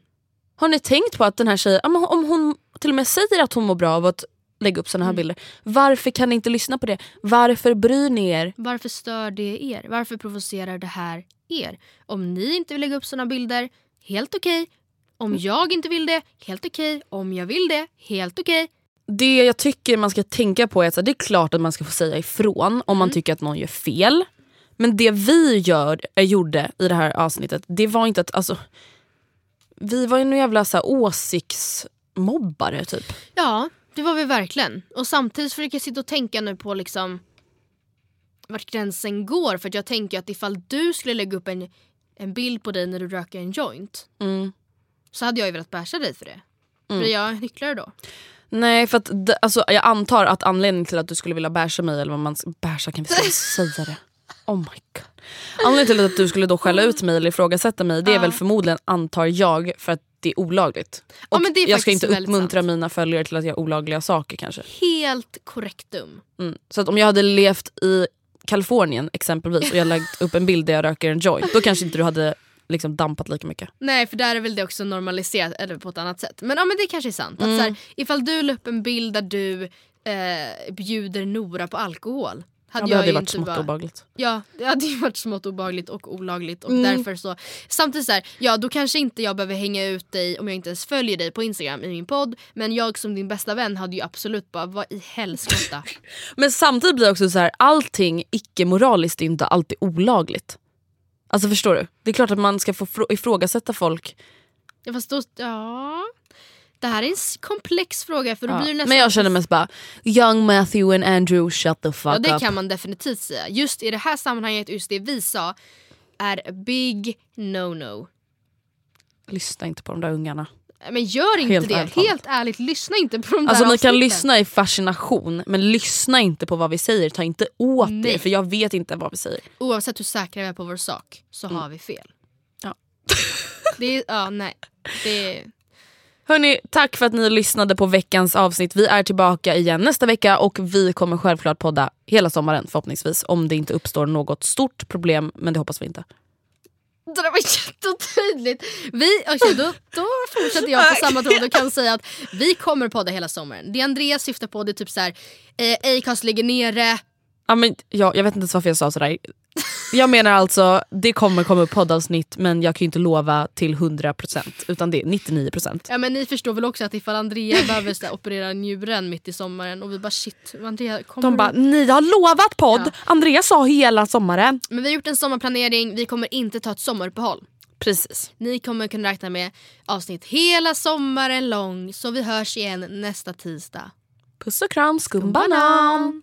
Har ni tänkt på att den här tjejen, om hon till och med säger att hon mår bra av att lägga upp såna här Mm. bilder. Varför kan ni inte lyssna på det? Varför bryr ni er? Varför stör det er? Varför provocerar det här er? Om ni inte vill lägga upp såna bilder, helt okej. Om jag inte vill det, helt okej. Om jag vill det, helt okej. Det jag tycker man ska tänka på är att det är klart att man ska få säga ifrån om man tycker att någon gör fel. Men det vi gör, äh, gjorde i det här avsnittet, det var inte att... Alltså, vi var ju några jävla så här, åsiktsmobbare typ. Ja, det var vi verkligen. Och samtidigt försöker jag sitta och tänka nu på liksom vart gränsen går. För att jag tänker att ifall du skulle lägga upp en, en bild på dig när du röker en joint Mm. så hade jag ju velat basha dig för det. Blir jag hycklare då? Nej för att det- alltså, jag antar att anledningen till att du skulle vilja basha mig, eller vad man basha kan vi säga, det? Oh my god. Anledningen till att du skulle då skälla ut mig eller ifrågasätta mig det är Ja. väl förmodligen, antar jag, för att alltid olagligt. Ja, Och det är jag ska inte uppmuntra mina följare till att göra olagliga saker kanske. Helt korrektum. Mm. Så att om jag hade levt i Kalifornien exempelvis och jag lagt upp en bild där jag röker en joint, då kanske inte du hade liksom dampat lika mycket. Nej för där är väl det också normaliserat eller på ett annat sätt. Men, ja, men det kanske är sant. Att, Mm. så här, ifall du la upp en bild där du eh, bjuder Nora på alkohol. Hade Ja, det jag hade ju varit smått bara- obehagligt. Ja det hade ju varit smått obehagligt och olagligt och Mm. därför så Samtidigt så här, ja då kanske inte jag behöver hänga ut dig om jag inte ens följer dig på Instagram i min podd Men jag som din bästa vän hade ju absolut bara vad i helskotta Men samtidigt blir det också så här, allting icke-moraliskt är inte alltid olagligt. Alltså förstår du? Det är klart att man ska få frå- ifrågasätta folk. Ja fast då, ja Det här är en komplex fråga för då Ja. blir nästan Men jag känner mest bara, young Matthew and Andrew shut the fuck Ja det up. kan man definitivt säga. Just i det här sammanhanget, just det vi sa är big no-no. Lyssna inte på de där ungarna. Men gör inte Helt det. ärligt. Helt ärligt, lyssna inte på de Alltså där ni kan avsnitten. lyssna i fascination men lyssna inte på vad vi säger, ta inte åt Nej. det för jag vet inte vad vi säger. Oavsett hur säkra vi är på vår sak så har vi fel. Ja. Det är, ja nej. Det är, Hörni, tack för att ni lyssnade på veckans avsnitt. Vi är tillbaka igen nästa vecka och vi kommer självklart podda hela sommaren förhoppningsvis. Om det inte uppstår något stort problem, men det hoppas vi inte det var jättetydligt. Vi, okay, då, då fortsätter jag på samma tråd och kan säga att vi kommer podda hela sommaren. Det Andreas syftar på det är typ så här, eh, Acast ligger nere. Ja, men, ja, jag vet inte ens varför jag sa sådär. Jag menar alltså, det kommer komma upp poddavsnitt men jag kan ju inte lova till 100% utan det är 99%. Ja men ni förstår väl också att ifall Andrea behöver så här, operera njuren mitt i sommaren och vi bara shit, Andrea kommer De bara, ni har lovat podd! Ja. Andreas sa hela sommaren. Men vi har gjort en sommarplanering, vi kommer inte ta ett sommaruppehåll. Precis. Ni kommer kunna räkna med avsnitt hela sommaren lång så vi hörs igen nästa tisdag. Puss och kram, skumbanan!